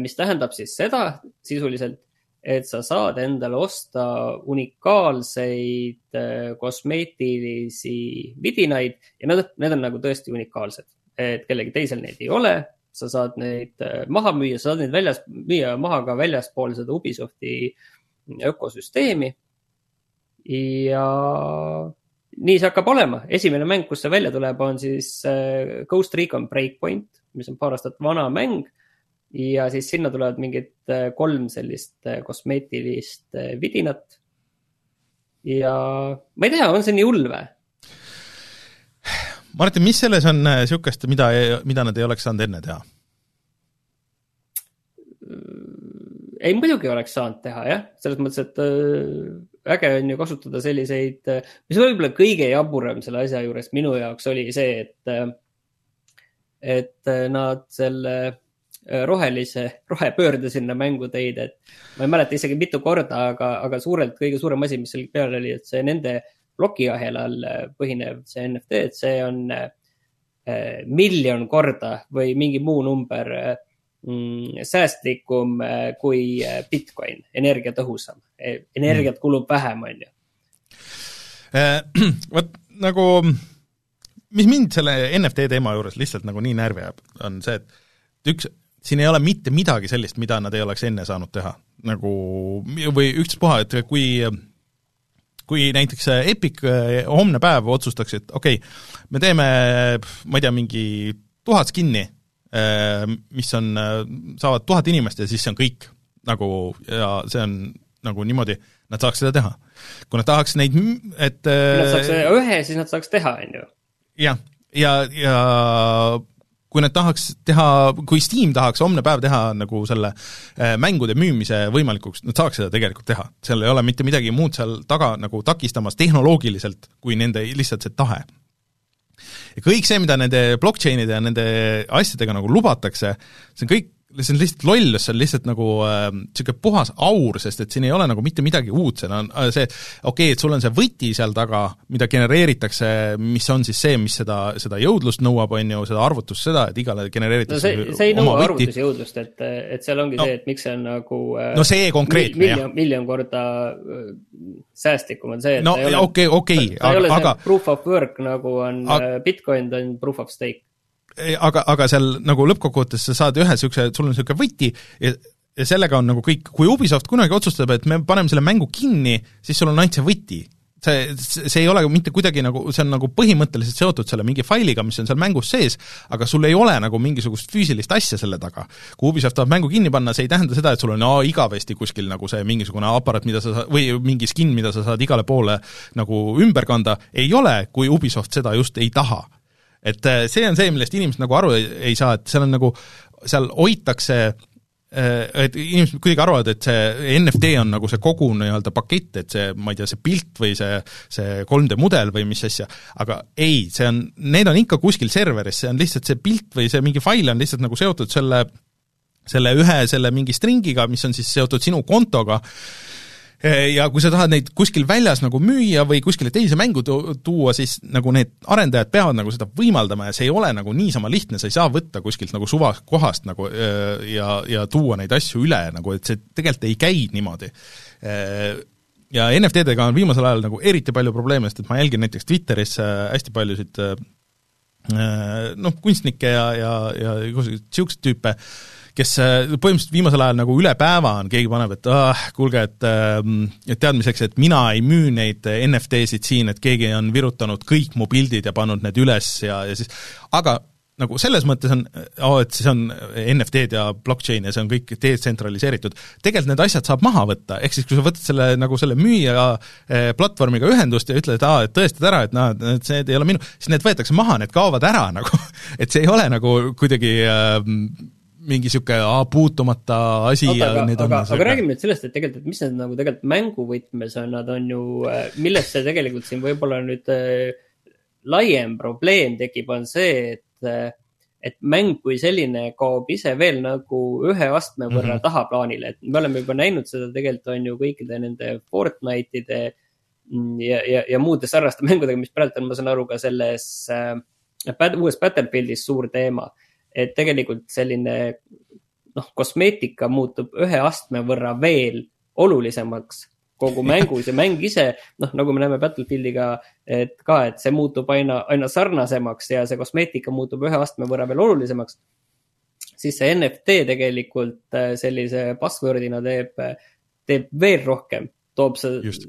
mis tähendab siis seda sisuliselt, et sa saad endale osta unikaalseid eh, kosmeetilisi vidinaid ja need, need on nagu tõesti unikaalsed, et kellelgi teisel neid ei ole. sa saad neid eh, maha müüa, sa saad neid väljas, müüa maha ka väljaspool seda Ubisofti ökosüsteemi. ja nii see hakkab olema. esimene mäng, kus see välja tuleb, on siis Ghost Recon Breakpoint, mis on paar aastat vana mäng ja siis sinna tulevad mingid äh, kolm sellist äh, kosmeetilist äh, vidinat. ja ma ei tea, on see nii hull või? Martin, mis selles on niisugust, mida, mida nad ei oleks saanud enne teha? ei, muidugi oleks saanud teha jah, selles mõttes, et äge on ju kasutada selliseid, mis võib-olla kõige jaburam selle asja juures minu jaoks oli see, et, et nad selle rohelise, rohepöörde sinna mängu tõid, et ma ei mäleta isegi mitu korda, aga, aga suurelt kõige suurem asi, mis seal peal oli, et see nende plokiahelal äh, põhinev see NFT, et see on äh, miljon korda või mingi muu number mm, säästlikum kui Bitcoin, energiatõhusam. energiat kulub vähem, on ju. (clears throat) vot nagu, mis mind selle NFT teema juures lihtsalt nagu nii närvi ajab, on see, et üks siin ei ole mitte midagi sellist, mida nad ei oleks enne saanud teha. nagu või ükspuha, et kui kui näiteks Epic eh, homne päev otsustaks, et okei okay,, me teeme, ma ei tea, mingi tuhat skin'i, eh, mis on, saavad tuhat inimest ja siis see on kõik. nagu, ja see on nagu niimoodi, nad saaks seda teha. kui nad tahaks neid, et kui nad saaks ühe, siis nad saaks teha, on ju. jah, ja, ja, ja kui nad tahaks teha, kui Steam tahaks homne päev teha nagu selle äh, mängude müümise võimalikuks, nad saaks seda tegelikult teha. seal ei ole mitte midagi muud seal taga nagu takistamas tehnoloogiliselt, kui nende lihtsalt see tahe. ja kõik see, mida nende blockchain'ide ja nende asjadega nagu lubatakse, see on kõik see on lihtsalt lollus, see on lihtsalt nagu niisugune äh, puhas aur, sest et siin ei ole nagu mitte midagi uut, seal on äh, see, okei okay,, et sul on see võti seal taga, mida genereeritakse, mis on siis see, mis seda, seda jõudlust nõuab, on ju, seda arvutust, seda, et igale genereeritakse no see, see ei nõua arvutusjõudlust, et, et seal ongi no, see, et miks see on nagu äh, no see konkreetne, mil, miljon, miljon korda äh, säästlikum on see, et no okei, okei, aga, aga proof of work nagu on aga, Bitcoin, ta on proof of stake aga, aga seal nagu lõppkokkuvõttes sa saad ühe niisuguse, sul on niisugune võti ja ja sellega on nagu kõik, kui Ubisoft kunagi otsustab, et me paneme selle mängu kinni, siis sul on ainult see võti. see, see ei ole mitte kuidagi nagu, see on nagu põhimõtteliselt seotud selle mingi failiga, mis on seal mängus sees, aga sul ei ole nagu mingisugust füüsilist asja selle taga. kui Ubisoft tahab mängu kinni panna, see ei tähenda seda, et sul on aa, igavesti kuskil nagu see mingisugune aparaat, mida sa sa-, või mingi skin, mida sa saad igale poole nagu ümber kanda, ei ole, kui Ubisoft seda just ei taha et äh, see on see, millest inimesed nagu aru ei, ei saa, et seal on nagu, seal hoitakse äh, et inimesed kuidagi arvavad, et see NFT on nagu see kogu nii-öelda pakett, et see, ma ei tea, see pilt või see, see 3D mudel või mis asja, aga ei, see on, need on ikka kuskil serveris, see on lihtsalt see pilt või see mingi fail on lihtsalt nagu seotud selle, selle ühe selle mingi stringiga, mis on siis seotud sinu kontoga, ja kui sa tahad neid kuskil väljas nagu müüa või kuskile teise mängu tuua, siis nagu need arendajad peavad nagu seda võimaldama ja see ei ole nagu niisama lihtne, sa ei saa võtta kuskilt nagu suvakohast nagu eh, ja, ja tuua neid asju üle nagu, et see tegelikult ei käi niimoodi. Eh, ja NFT-dega on viimasel ajal nagu eriti palju probleeme, sest et ma jälgin näiteks Twitteris hästi paljusid noh, kunstnikke ja, ja, ja niisuguseid tüüpe, kes äh, põhimõtteliselt viimasel ajal nagu üle päeva on, keegi paneb, et ah, kuulge, et ähm, et teadmiseks, et mina ei müü neid NFT-sid siin, et keegi on virutanud kõik mu pildid ja pannud need üles ja, ja siis aga nagu selles mõttes on oh,, et siis on NFT-d ja blockchain ja see on kõik detsentraliseeritud, tegelikult need asjad saab maha võtta, ehk siis kui sa võtad selle nagu selle müüja eh, platvormiga ühendust ja ütled, et aa, et tõestad ära, et noh, et see ei ole minu, siis need võetakse maha, need kaovad ära nagu. (laughs) Et see ei ole nagu kuidagi äh, mingi niisugune puutumata asi Oota, ja need on aga, aga räägime nüüd sellest, et tegelikult, et mis need nagu tegelikult mänguvõtmes on, nad on ju, äh, millest see tegelikult siin võib-olla nüüd äh, laiem probleem tekib, on see, et äh, et mäng kui selline kaob ise veel nagu ühe astme võrra mm -hmm. tahaplaanile, et me oleme juba näinud seda tegelikult on ju kõikide nende Fortnite'ide mm, ja, ja, ja muude sarnaste (laughs) mängudega, mis praegu on, ma saan aru, ka selles äh, uues Battlefieldis suur teema et tegelikult selline noh, kosmeetika muutub ühe astme võrra veel olulisemaks kogu mängus ja mäng ise, noh, nagu me näeme Battlefieldiga, et ka, et see muutub aina, aina sarnasemaks ja see kosmeetika muutub ühe astme võrra veel olulisemaks. siis see NFT tegelikult äh, sellise password'ina teeb, teeb veel rohkem, toob see Just.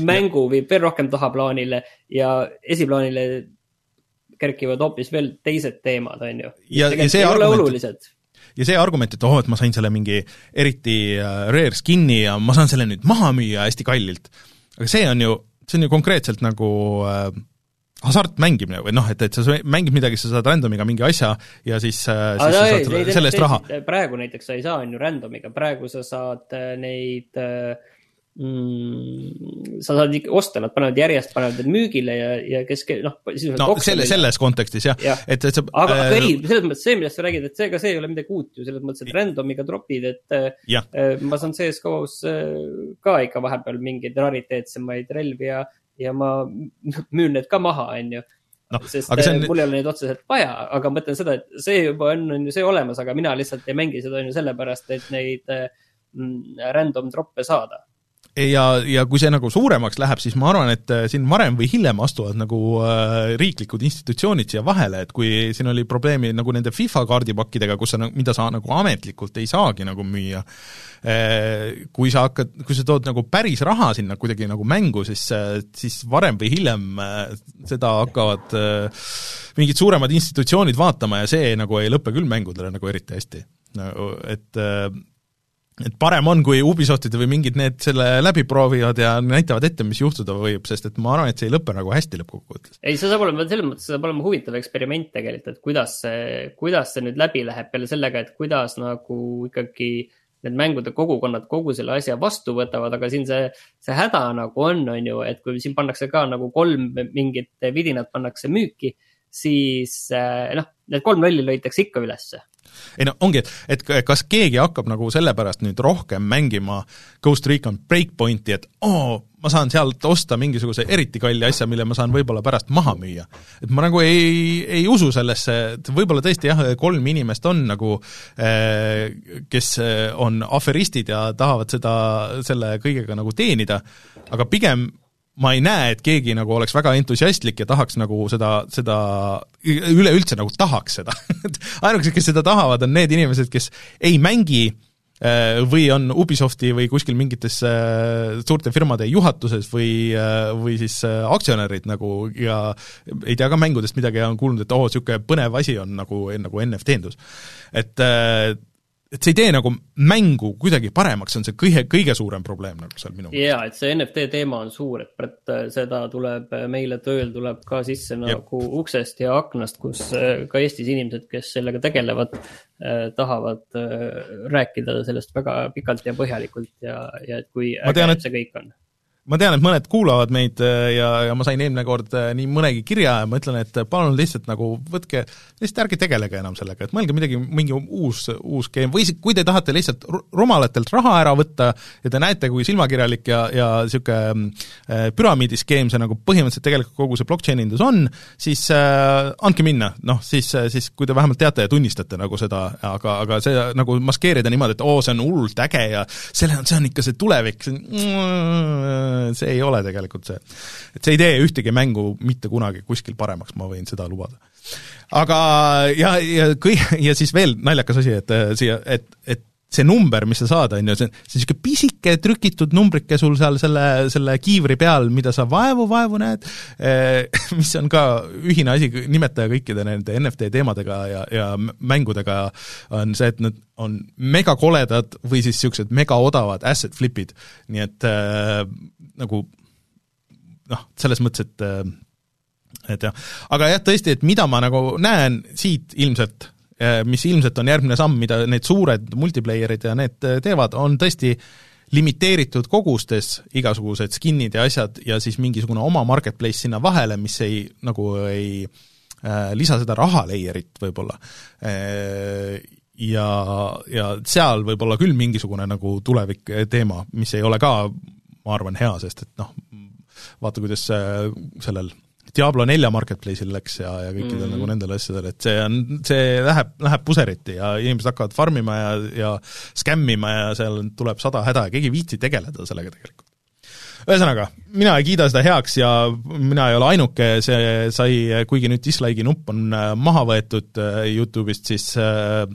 mängu viib veel rohkem tahaplaanile ja esiplaanile kerkivad hoopis veel teised teemad, on ju. ja, ja see argument, ja see argument, et oh, et ma sain selle mingi eriti äh, rare skin'i ja ma saan selle nüüd maha müüa hästi kallilt, aga see on ju, see on ju konkreetselt nagu äh, hasartmängimine või noh, et, et sa mängid midagi, sa saad random'iga mingi asja ja siis, äh, siis no, sa saad ei, selle eest raha. praegu näiteks sa ei saa, on ju, random'iga, praegu sa saad äh, neid äh, mm, sa saad ikka osta, nad panevad järjest, panevad need müügile ja, ja kes, noh. no selle, selles kontekstis jah ja., et, et sa. aga äh,, aga ei, selles mõttes see, millest sa räägid, et see, ega see ei ole midagi uut ju, selles mõttes, et random'iga tropid, et ja. äh, ma saan CS-GO-s äh, ka ikka vahepeal mingeid rariteetsemaid relvi ja, ja ma (laughs) müün need ka maha, on ju no, sest aga on... mul ei ole neid otseselt vaja, aga ma mõtlen seda, et see juba on, on ju see olemas, aga mina lihtsalt ei mängi seda on ju sellepärast, et neid mm, random troppe saada ja, ja kui see nagu suuremaks läheb, siis ma arvan, et äh, siin varem või hiljem astuvad nagu äh, riiklikud institutsioonid siia vahele, et kui siin oli probleemi nagu nende FIFA kaardipakkidega, kus sa, mida sa nagu ametlikult ei saagi nagu müüa, äh, kui sa hakkad, kui sa tood nagu päris raha sinna kuidagi nagu mängu, siis, siis varem või hiljem seda hakkavad mingid suuremad institutsioonid vaatama ja see nagu ei lõpe küll mängudele nagu eriti hästi. nagu et et parem on, kui Ubisoftid või mingid need selle läbi proovivad ja näitavad ette, mis juhtuda võib, sest et ma arvan, et see ei lõpe nagu hästi lõppkokkuvõttes. ei, see saab olema, selles mõttes saab olema huvitav eksperiment tegelikult, et kuidas see, kuidas see nüüd läbi läheb peale sellega, et kuidas nagu ikkagi need mängude kogukonnad kogu selle asja vastu võtavad, aga siin see, see häda nagu on, on ju, et kui siin pannakse ka nagu kolm mingit vidinat pannakse müüki, siis eh, noh, need kolm lolli lõitakse ikka ülesse ei no ongi, et, et kas keegi hakkab nagu sellepärast nüüd rohkem mängima Ghost Recon Breakpointi, et oo, ma saan sealt osta mingisuguse eriti kalli asja, mille ma saan võib-olla pärast maha müüa. et ma nagu ei, ei usu sellesse, et võib-olla tõesti jah, kolm inimest on nagu eh, kes on aferistid ja tahavad seda, selle kõigega nagu teenida, aga pigem ma ei näe, et keegi nagu oleks väga entusiastlik ja tahaks nagu seda, seda, üleüldse nagu tahaks seda (laughs) ainukesed, kes seda tahavad, on need inimesed, kes ei mängi äh, või on Ubisofti või kuskil mingites äh, suurte firmade juhatuses või, äh, või siis aktsionärid nagu ja ei tea ka mängudest midagi ja on kuulnud, et oo oh,, niisugune põnev asi on nagu, nagu NFT-ndus. et et see ei tee nagu mängu kuidagi paremaks, see on see kõige, kõige suurem probleem nagu seal minu meelest. jaa, et see NFT teema on suur, et Brett, äh, seda tuleb äh, meile tööl tuleb ka sisse nagu Jep. uksest ja aknast, kus äh, ka Eestis inimesed, kes sellega tegelevad eh,, tahavad eh, rääkida sellest väga pikalt ja põhjalikult ja, ja et kui äge tean, et... see kõik on ma tean, et mõned kuulavad meid äh, ja, ja ma sain eelmine kord äh, nii mõnegi kirja ja ma ütlen, et palun lihtsalt nagu võtke, lihtsalt ärge tegelege enam sellega, et mõelge midagi, mingi uus, uus game. Või kui te tahate lihtsalt rumalatelt raha ära võtta ja te näete, kui silmakirjalik ja, ja niisugune äh, püramiidiskeem see nagu põhimõtteliselt tegelikult kogu see blockchain indus on, siis äh, andke minna, noh siis, siis kui te vähemalt teate ja tunnistate nagu seda, aga, aga see nagu maskeerida niimoodi, et oo, see on hullult äge ja selle, see on ikka see tulevik, see on see ei ole tegelikult see. et see ei tee ühtegi mängu mitte kunagi kuskil paremaks, ma võin seda lubada. aga ja, ja kõi-, (laughs) ja siis veel naljakas asi, et äh, siia, et, et see number, mis sa saad, on ju, see, see niisugune pisike trükitud numbrike sul seal selle, selle kiivri peal, mida sa vaevu-vaevu näed, äh, (laughs) mis on ka ühine asi, nimetaja kõikide nende NFT teemadega ja, ja mängudega on see, et nad on megakoledad või siis niisugused megaodavad asset flip'id, nii et äh, nagu noh, selles mõttes, et äh, et jah, aga jah, tõesti, et mida ma nagu näen siit ilmselt, mis ilmselt on järgmine samm, mida need suured multiplayer'id ja need äh, teevad, on tõesti limiteeritud kogustes igasugused skin'id ja asjad ja siis mingisugune oma marketplace sinna vahele, mis ei, nagu ei äh, lisa seda raha layer'it võib-olla. Äh, ja, ja seal võib olla küll mingisugune nagu tulevik teema, mis ei ole ka ma arvan, hea, sest et noh, vaata, kuidas sellel Diablo nelja marketplace'il läks ja, ja kõikidel mm -hmm. nagu nendel asjadel, et see on, see läheb, läheb puseriti ja inimesed hakkavad farm ima ja, ja skämmima ja seal tuleb sada häda ja keegi ei viitsi tegeleda sellega tegelikult. ühesõnaga, mina ei kiida seda heaks ja mina ei ole ainuke, see sai, kuigi nüüd dislike'i nupp on äh, maha võetud äh, Youtube'ist, siis äh,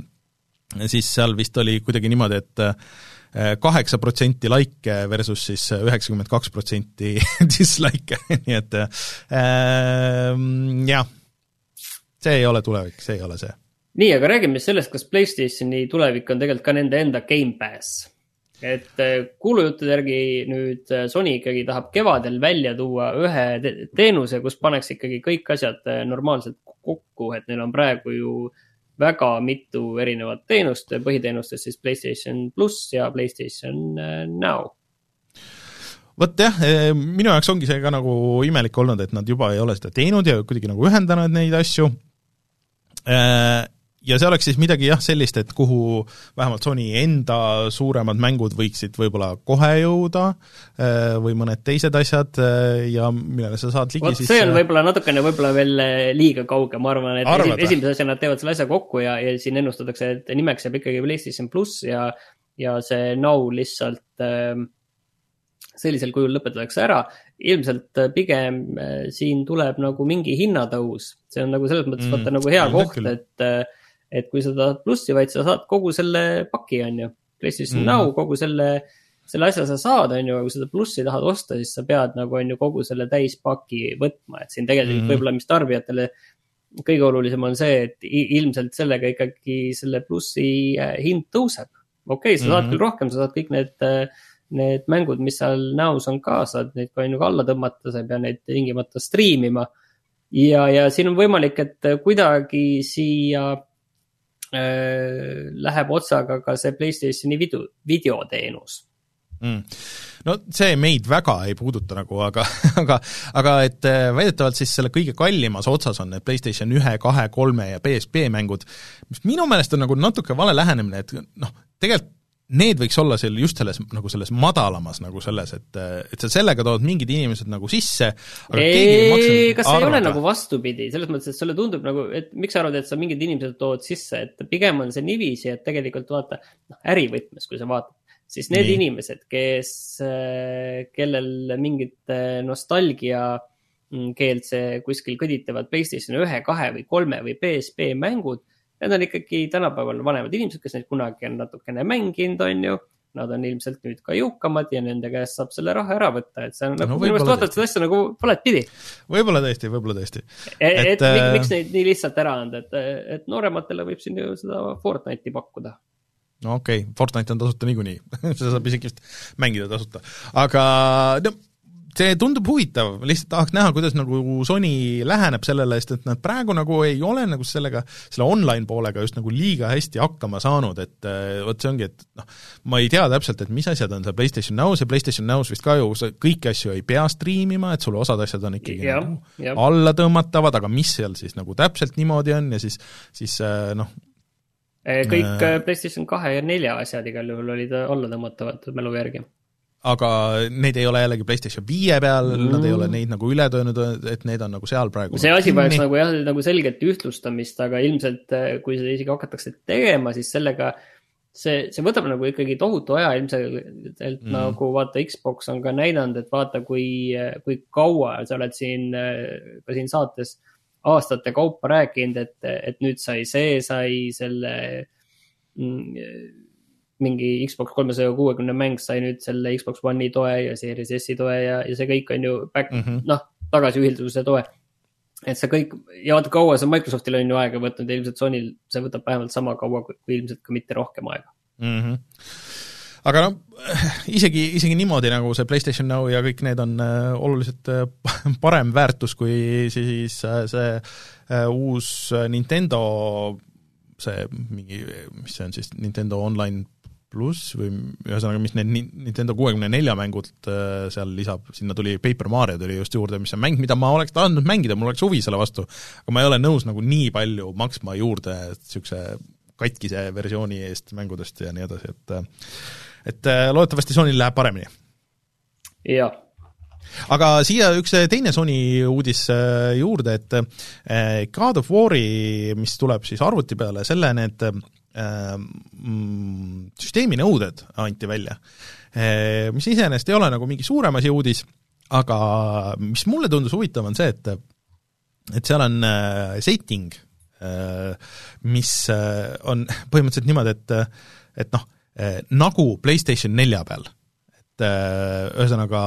siis seal vist oli kuidagi niimoodi, et kaheksa protsenti likee versus siis üheksakümmend kaks protsenti (laughs) dislike'e, (laughs) nii et äh, jah, see ei ole tulevik, see ei ole see. nii, aga räägime sellest, kas Playstationi tulevik on tegelikult ka nende enda Gamepass. Et äh, kuulujuttude järgi nüüd äh, Sony ikkagi tahab kevadel välja tuua ühe teenuse, kus pannakse ikkagi kõik asjad äh, normaalselt kokku, et neil on praegu ju äh, väga mitu erinevat teenust, põhiteenustest siis Playstation pluss ja Playstation äh, Now. Vot jah, eh, minu jaoks ongi see ka nagu imelik olnud, et nad juba ei ole seda teinud ja kuidagi nagu ühendanud neid asju, äh, ja see oleks siis midagi jah, sellist, et kuhu vähemalt Sony enda suuremad mängud võiksid võib-olla kohe jõuda äh, või mõned teised asjad äh, ja millele sa saad ligi Vot siis see on äh, võib-olla natukene võib-olla veel liiga kauge, ma arvan, et Arvada. esimese asjana nad teevad selle asja kokku ja, ja siin ennustatakse, et nimeks jääb ikkagi PlayStation pluss ja ja see Now lihtsalt äh, sellisel kujul lõpetatakse ära. ilmselt pigem äh, siin tuleb nagu mingi hinnatõus, see on nagu selles mõttes mm, vaata nagu hea koht, et äh, et kui sa tahad plussi, vaid sa saad kogu selle paki, on ju. PlayStation mm. Now, kogu selle, selle asja sa saad, on ju, aga kui seda plussi tahad osta, siis sa pead nagu, on ju, kogu selle täispaki võtma, et siin tegelikult mm. võib-olla, mis tarbijatele kõige olulisem on see, et ilmselt sellega ikkagi selle plussi äh, hind tõuseb okei okay,, sa saad mm -hmm. küll rohkem, sa saad kõik need, need mängud, mis seal näos on ka, saad neid ka on ju ka alla tõmmata, sa ei pea neid tingimata striimima. ja, ja siin on võimalik, et kuidagi siia äh, läheb otsaga ka see Playstationi video, videoteenus. Mm. No see meid väga ei puuduta nagu, aga, (laughs) aga, aga et äh, väidetavalt siis selle kõige kallimas otsas on need PlayStation ühe, kahe, kolme ja PSP mängud, mis minu meelest on nagu natuke vale lähenemine, et noh, tegelikult need võiks olla seal just selles, nagu selles madalamas nagu selles, et, et sa sellega tood mingid inimesed nagu sisse, aga ei, keegi ei maksa kas ei ole nagu vastupidi, selles mõttes, et sulle tundub nagu, et miks sa arvad, et sa mingid inimesed tood sisse, et pigem on see niiviisi, et tegelikult vaata, noh, ärivõtmes, kui sa vaatad, siis need Nii. inimesed, kes, kellel mingit äh, nostalgia mm, keelt see kuskil kõditavad PlayStation ühe, kahe või kolme või PSP mängud. Need on ikkagi tänapäeval vanemad inimesed, kes neid kunagi on natukene mänginud, on ju. Nad on ilmselt nüüd ka jõukamad ja nende käest saab selle raha ära võtta, et see on nagu no,, minu meelest vaatad seda asja nagu valet pidi. võib-olla tõesti, võib-olla tõesti. et, et, et äh... miks neid nii lihtsalt ära anda, et, et noorematele võib siin ju seda Fortnite'i pakkuda no okei okay., Fortnite on tasuta niikuinii (laughs) seda saab isegi vist mängida tasuta, aga no see tundub huvitav, lihtsalt tahaks näha, kuidas nagu Sony läheneb sellele, sest et nad praegu nagu ei ole nagu sellega, selle online poolega just nagu liiga hästi hakkama saanud, et eh, vot see ongi, et noh, ma ei tea täpselt, et mis asjad on seal PlayStation Now, see PlayStation Now's vist ka ju, sa kõiki asju ei pea striimima, et sul osad asjad on ikkagi ja, nagu ja. alla tõmmatavad, aga mis seal siis nagu täpselt niimoodi on ja siis, siis eh, noh, Eh, kõik äh, PlayStation kahe ja nelja asjad igal juhul olid alla tõmmatavad mälu järgi. Aga neid ei ole jällegi PlayStation viie peal mm., nad ei ole neid nagu üle töönud, et need on nagu seal praegu. see asi vajaks nagu jah, nagu selget ühtlustamist, aga ilmselt eh, kui seda isegi hakatakse tegema, siis sellega see, see võtab nagu ikkagi tohutu aja ilmselgelt mm. nagu vaata, Xbox on ka näidanud, et vaata, kui, kui kaua sa oled siin, ka siin saates äh, aastate kaupa rääkinud, et, et nüüd sai see, sai selle mm, mingi Xbox kolmesaja kuuekümne mäng sai nüüd selle Xbox One'i toe ja Series S-i toe ja, ja see kõik on ju back mm -hmm. noh, tagasiühilduse toe. et see kõik ja vaata, kaua see Microsoftil on ju aega võtnud ilmselt Sonyl see võtab vähemalt sama kaua, kui ilmselt ka mitte rohkem aega mm. -hmm aga noh, isegi, isegi niimoodi nagu see PlayStation Now ja kõik need on äh, oluliselt äh, (laughs) parem väärtus kui siis äh, see uus Nintendo see mingi, mis see on siis, Nintendo Online pluss või ühesõnaga, mis need Nintendo kuuekümne nelja mängud äh, seal lisab, sinna tuli Paper Mario tuli just juurde, mis on mäng, mida ma oleks tahtnud mängida, mul oleks huvi selle vastu, aga ma ei ole nõus nagu nii palju maksma juurde niisuguse katkise versiooni eest mängudest ja nii edasi, et et äh, loodetavasti Sonyl läheb paremini. jah aga siia üks äh, teine Sony uudis äh, juurde, et God of War'i, mis tuleb siis arvuti peale, selle need süsteemi nõuded anti välja. Mis iseenesest ei ole nagu mingi suurem asi uudis, aga mis mulle tundus huvitav, on see, et et seal on setting, mis on (laughs) põhimõtteliselt niimoodi, et et noh, nagu PlayStation nelja peal. et ühesõnaga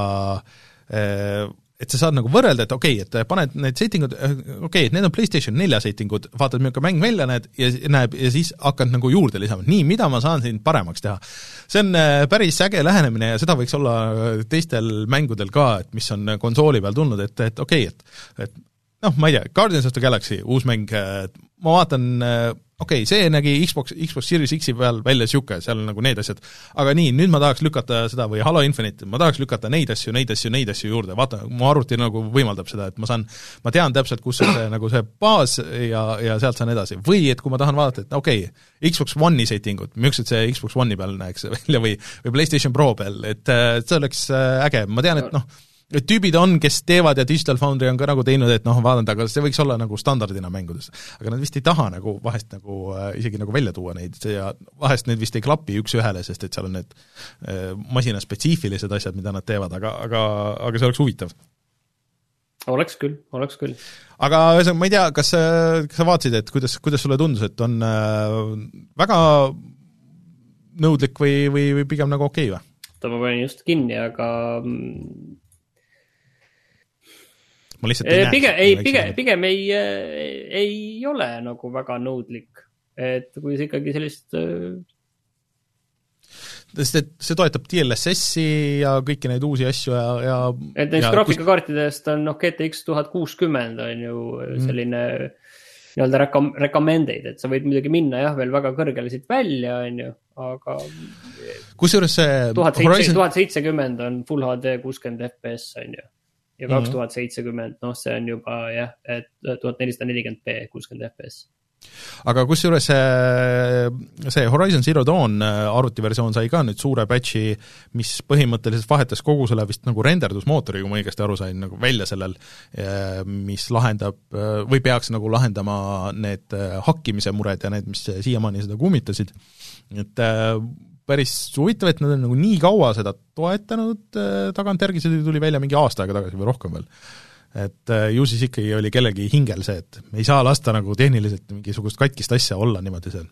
et sa saad nagu võrrelda, et okei okay,, et paned need settingud, okei okay,, et need on PlayStation nelja settingud, vaatad, milline mäng välja näed ja näeb ja siis hakkad nagu juurde lisama, nii, mida ma saan siin paremaks teha. see on päris äge lähenemine ja seda võiks olla teistel mängudel ka, et mis on konsooli peal tulnud, et, et okei okay,, et et noh, ma ei tea, Guardians of the Galaxy, uus mäng, ma vaatan okei okay,, see nägi Xbox, Xbox Series X-i peal välja niisugune, seal on nagu need asjad, aga nii, nüüd ma tahaks lükata seda või Halo Infinite, ma tahaks lükata neid asju, neid asju, neid asju juurde, vaata, mu arvuti nagu võimaldab seda, et ma saan, ma tean täpselt, kus on see (clears throat) nagu see baas ja, ja sealt saan edasi. või et kui ma tahan vaadata, et okei okay,, Xbox One'i settingud, millised see Xbox One'i peal näeks välja või, või PlayStation Pro peal, et see oleks äh, äge, ma tean, et noh, tüübid on, kes teevad ja Digital Foundry on ka nagu teinud, et noh, vaadanud, aga see võiks olla nagu standardina mängudes. aga nad vist ei taha nagu vahest nagu äh, isegi nagu välja tuua neid ja vahest need vist ei klapi üks-ühele, sest et seal on need äh, masinaspetsiifilised asjad, mida nad teevad, aga, aga, aga see oleks huvitav. oleks küll, oleks küll. aga ühesõnaga, ma ei tea, kas, kas sa vaatasid, et kuidas, kuidas sulle tundus, et on äh, väga nõudlik või, või, või pigem nagu okei okay, või? oota, ma panin just kinni, aga mm, ma lihtsalt ei pigem, ei, pigem, pigem ei, ei ole nagu väga nõudlik. et kui sa ikkagi sellist sest et see toetab DLSS-i ja kõiki neid uusi asju ja, ja et näiteks graafikakaartidest on noh, GTX tuhat kuuskümmend on ju mm. selline nii-öelda recom-, recommended, et sa võid muidugi minna jah, veel väga kõrgele siit välja, on ju, aga kusjuures see tuhat seitse, tuhat seitsekümmend on full HD kuuskümmend FPS, on ju. Ja kaks tuhat seitsekümmend, noh, see on juba jah, et tuhat nelisada nelikümmend B kuuskümmend FPS aga kusjuures see, see Horizon Zero Dawn äh, arvutiversioon sai ka nüüd suure patch'i, mis põhimõtteliselt vahetas kogu selle vist nagu renderdusmootori, kui ma õigesti aru sain, nagu välja sellel, äh, mis lahendab äh, või peaks nagu lahendama need hakkimise mured ja need, mis siiamaani seda kummitasid. et päris huvitav, et nad on nagu nii kaua seda toetanud tagantjärgi, see tuli välja mingi aasta aega tagasi või rohkem veel et äh, ju siis ikkagi oli kellegi hingel see, et me ei saa lasta nagu tehniliselt mingisugust katkist asja olla niimoodi seal.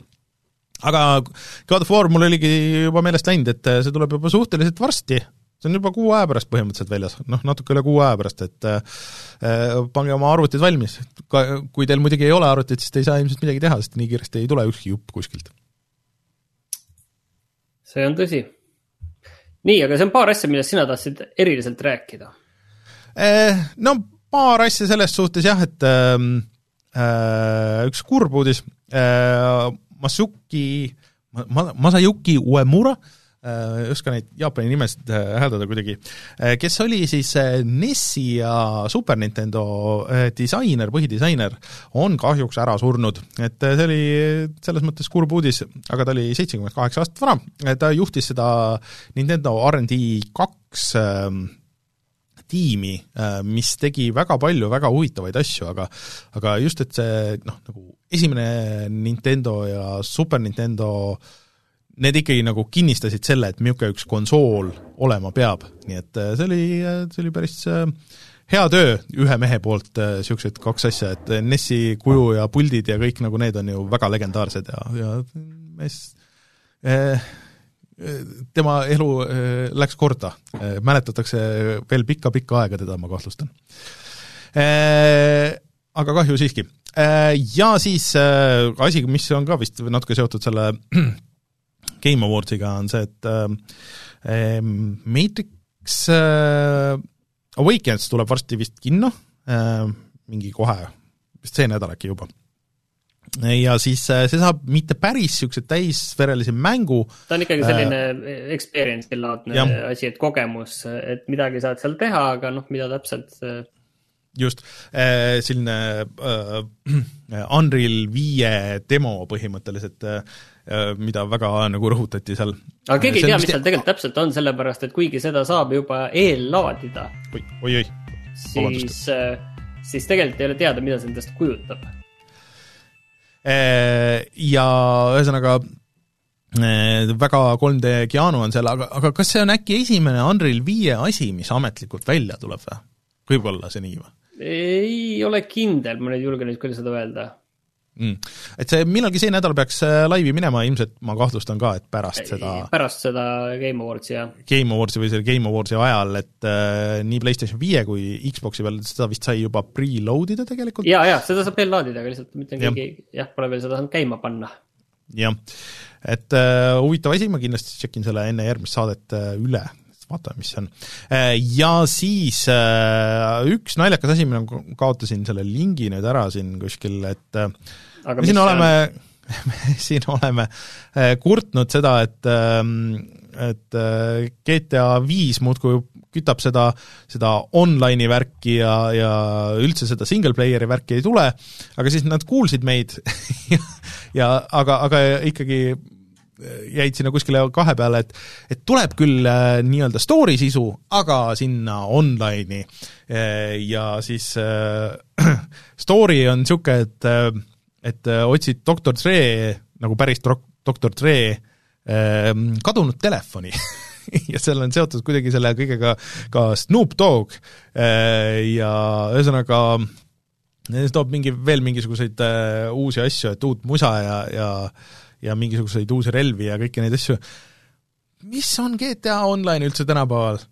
aga God of War mul oligi juba meelest läinud, et äh, see tuleb juba suhteliselt varsti, see on juba kuu aja pärast põhimõtteliselt väljas, noh natuke üle kuu aja pärast, et äh, äh, pange oma arvutid valmis. kui teil muidugi ei ole arvutit, siis te ei saa ilmselt midagi teha, sest nii kiiresti ei tule ükski jupp kuskilt. See on tõsi. nii, aga see on paar asja, millest sina tahtsid eriliselt rääkida No paar asja selles suhtes jah, et ähm, äh, üks kurb uudis äh,, Masuki, ma-, Masayuki Uemura äh,, ei oska neid Jaapani nimesid äh, hääldada kuidagi äh,, kes oli siis äh, NES-i ja Super Nintendo äh, disainer, põhidisainer, on kahjuks ära surnud. et äh, see oli selles mõttes kurb uudis, aga ta oli seitsekümmend kaheksa aastat vana, ta juhtis seda Nintendo RD kaks äh, tiimi, äh, mis tegi väga palju väga huvitavaid asju, aga aga just, et see noh, nagu esimene Nintendo ja Super Nintendo need ikkagi nagu kinnistasid selle, et niisugune üks konsool olema peab, nii et äh, see oli, see oli päris äh, hea töö ühe mehe poolt, niisugused kaks asja, et NES-i kuju ja puldid ja kõik nagu need on ju väga legendaarsed ja, ja mees eh, tema elu äh, läks korda, äh, mäletatakse veel pikka-pikka aega teda, ma kahtlustan. Äh, aga kahju siiski. Ja siis asi, mis on ka vist natuke seotud selle Game Awardsiga, on see, et Matrix Awakens tuleb varsti vist kinno, mingi kohe, vist see nädal äkki juba ja siis äh, see saab mitte päris niisuguse täisverelise mängu. ta on ikkagi selline äh, experience'i laadne asi, et kogemus, et midagi saad seal teha, aga noh, mida täpselt just, äh, selline äh, (clears throat) Unreal viie demo põhimõtteliselt äh,, mida väga nagu rõhutati seal. aga keegi ei tea, mis seal tegelikult täpselt on, sellepärast et kuigi seda saab juba eellaadida oi, oi-oi, siis, siis tegelikult ei ole teada, mida see endast kujutab Äh, ja ühesõnaga äh, väga 3D Keanu on seal, aga, aga kas see on äkki esimene Unreal viie asi, mis ametlikult välja tuleb või? võib olla see nii või? ei ole kindel, ma nüüd julgen nüüd küll seda öelda mm.. Et see millalgi see nädal peaks äh, laivi minema, ilmselt ma kahtlustan ka, et pärast seda pärast seda Game Awardsi, jah. Game Awardsi või selle Game Awardsi ajal, et äh, nii PlayStation viie kui Xboxi peal, seda vist sai juba preload ida tegelikult? jaa, jaa, seda saab veel laadida, aga lihtsalt mitte keegi jah, pole veel seda saanud käima panna. jah, et äh, huvitav asi, ma kindlasti tšekin selle enne järgmist saadet äh, üle, vaatame, mis see on. Äh, ja siis äh, üks naljakas asi, ma kaotasin selle lingi nüüd ära siin kuskil, et äh, Aga me siin oleme, (laughs) me siin oleme kurtnud seda, et ähm, et GTA viis muudkui kütab seda, seda online'i värki ja, ja üldse seda single player'i värki ei tule, aga siis nad kuulsid meid ja, (laughs) ja aga, aga ikkagi jäid sinna kuskile kahe peale, et et tuleb küll äh, nii-öelda story sisu, aga sinna online'i. Äh, ja siis äh, (clears throat) story on niisugune, et äh, et äh, otsid doktor Dre, nagu päris doktor Dre äh, kadunud telefoni (laughs) ja seal on seotud kuidagi selle kõigega ka Snoop Dogg äh, ja ühesõnaga see toob mingi, veel mingisuguseid äh, uusi asju, et uut musa ja, ja ja mingisuguseid uusi relvi ja kõiki neid asju. mis on GTA Online üldse tänapäeval?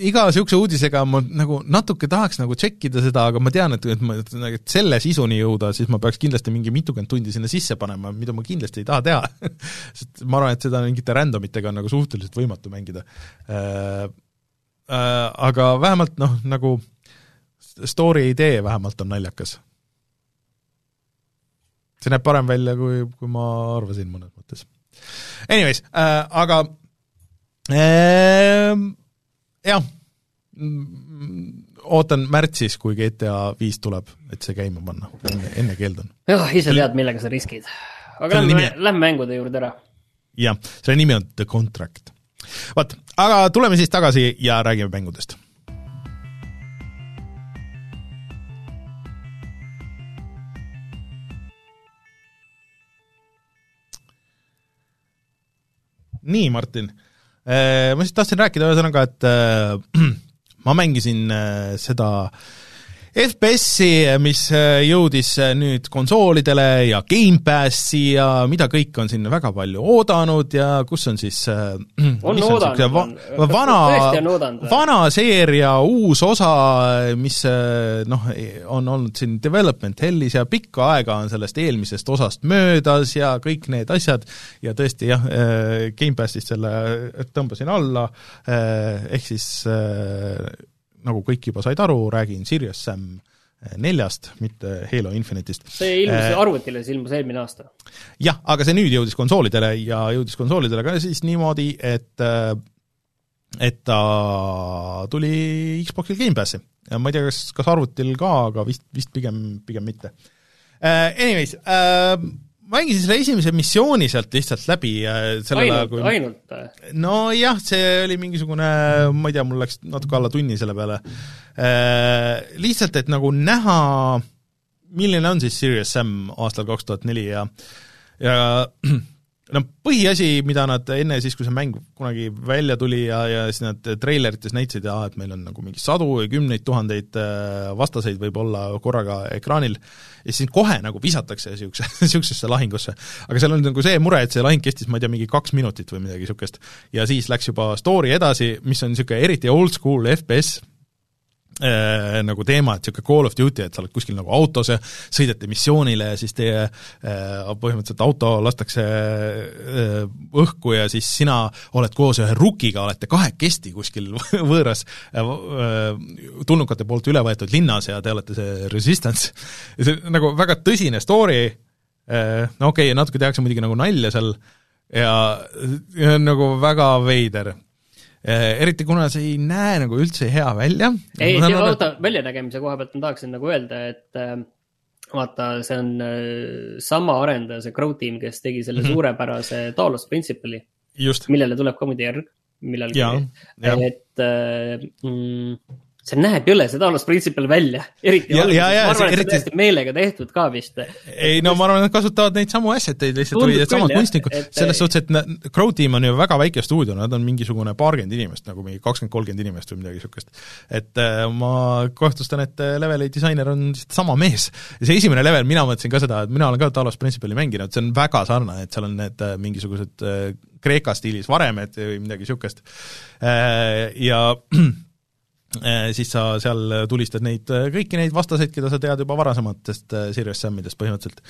iga niisuguse uudisega ma nagu natuke tahaks nagu tšekkida seda, aga ma tean, et, et ma, et selle sisuni jõuda, siis ma peaks kindlasti mingi mitukümmend tundi sinna sisse panema, mida ma kindlasti ei taha teha (laughs) sest ma arvan, et seda mingite random itega on nagu suhteliselt võimatu mängida äh,. Äh, aga vähemalt noh, nagu story idee vähemalt on naljakas. See näeb parem välja, kui, kui ma arvasin mõnes mõttes. Anyways äh,, aga äh, jah, ootan märtsis, kui GTA viis tuleb, et see käima panna, enne, enne keeldun. jah, ise tead, millega sa riskid. aga lähme, lähme mängude juurde ära. jah, selle nimi on The Contract. vot, aga tuleme siis tagasi ja räägime mängudest nii, Martin. Äh, ma siis tahtsin rääkida ühesõnaga, et äh, (clears throat) ma mängisin äh, seda FPS-i, mis jõudis nüüd konsoolidele ja Gamepassi ja mida kõik on siin väga palju oodanud ja kus on siis (clears throat) on oodanud va, vana, vana seeria uus osa, mis noh, on olnud siin development hell'is ja pikka aega on sellest eelmisest osast möödas ja kõik need asjad. Ja tõesti jah, Gamepassist selle tõmbasin alla, ehk siis nagu kõik juba said aru, räägin Sirius Sam eh, neljast, mitte Halo Infinite'ist. see ilmus äh, arvutile, see ilmus eelmine aasta. jah, aga see nüüd jõudis konsoolidele ja jõudis konsoolidele ka siis niimoodi, et äh, et ta tuli Xboxil Gamepassi ma ei tea, kas, kas arvutil ka, aga vist, vist pigem, pigem mitte. Anyways uh,, mängisin selle esimese missiooni sealt lihtsalt läbi sellel ajal, kui ainult? nojah, see oli mingisugune, ma ei tea, mul läks natuke alla tunni selle peale. Äh, lihtsalt, et nagu näha, milline on siis Serious Sam aastal kaks tuhat neli ja ja (clears throat) no põhiasi, mida nad enne siis, kui see mäng kunagi välja tuli ja, ja siis nad treilerites näitasid, et meil on nagu mingi sadu või kümneid tuhandeid äh, vastaseid võib olla korraga ekraanil, ja siis kohe nagu visatakse niisuguse, niisugusesse (laughs) lahingusse. aga seal on nagu see mure, et see lahing kestis, ma ei tea, mingi kaks minutit või midagi niisugust. ja siis läks juba story edasi, mis on niisugune eriti old school FPS, äh, nagu teema, et niisugune Call of Duty, et sa oled kuskil nagu autos ja sõidate missioonile ja siis teie äh, põhimõtteliselt auto lastakse äh, õhku ja siis sina oled koos ühe rukiga, olete kahekesti kuskil (laughs) võõras äh, äh, tulnukate poolt üle võetud linnas ja te olete see resistance. ja see nagu väga tõsine story äh,, no okei okay,, natuke tehakse muidugi nagu nalja seal ja, ja nagu väga veider eriti kuna see ei näe nagu üldse hea välja. ei, oota, väljanägemise koha pealt ma tahaksin nagu öelda, et äh, vaata, see on äh, sama arendaja, see Crow tiim, kes tegi selle mm -hmm. suurepärase Talos Principle'i. millele tuleb ka muidu järg millalgi. et äh, mm, see näeb jõle, see Talos Principle välja, eriti ja, ja, ja, ma arvan, et eriti... see täiesti meelega tehtud ka vist. ei no ma arvan, et nad kasutavad neid samu asset eid lihtsalt või needsamad kunstnikud, selles suhtes, et Crow Team on ju väga väike stuudio, nad on mingisugune paarkümmend inimest, nagu mingi kakskümmend, kolmkümmend inimest või midagi niisugust. et äh, ma kahtlustan, et äh, leveli disainer on lihtsalt sama mees. ja see esimene level, mina mõtlesin ka seda, et mina olen ka Talos Principle'i mänginud, see on väga sarnane, et seal on need äh, mingisugused Kreeka stiilis varemed või midagi niisugust. Ja (clears throat) siis sa seal tulistad neid, äh, kõiki neid vastaseid, keda sa tead juba varasematest äh, Serious Samidest põhimõtteliselt.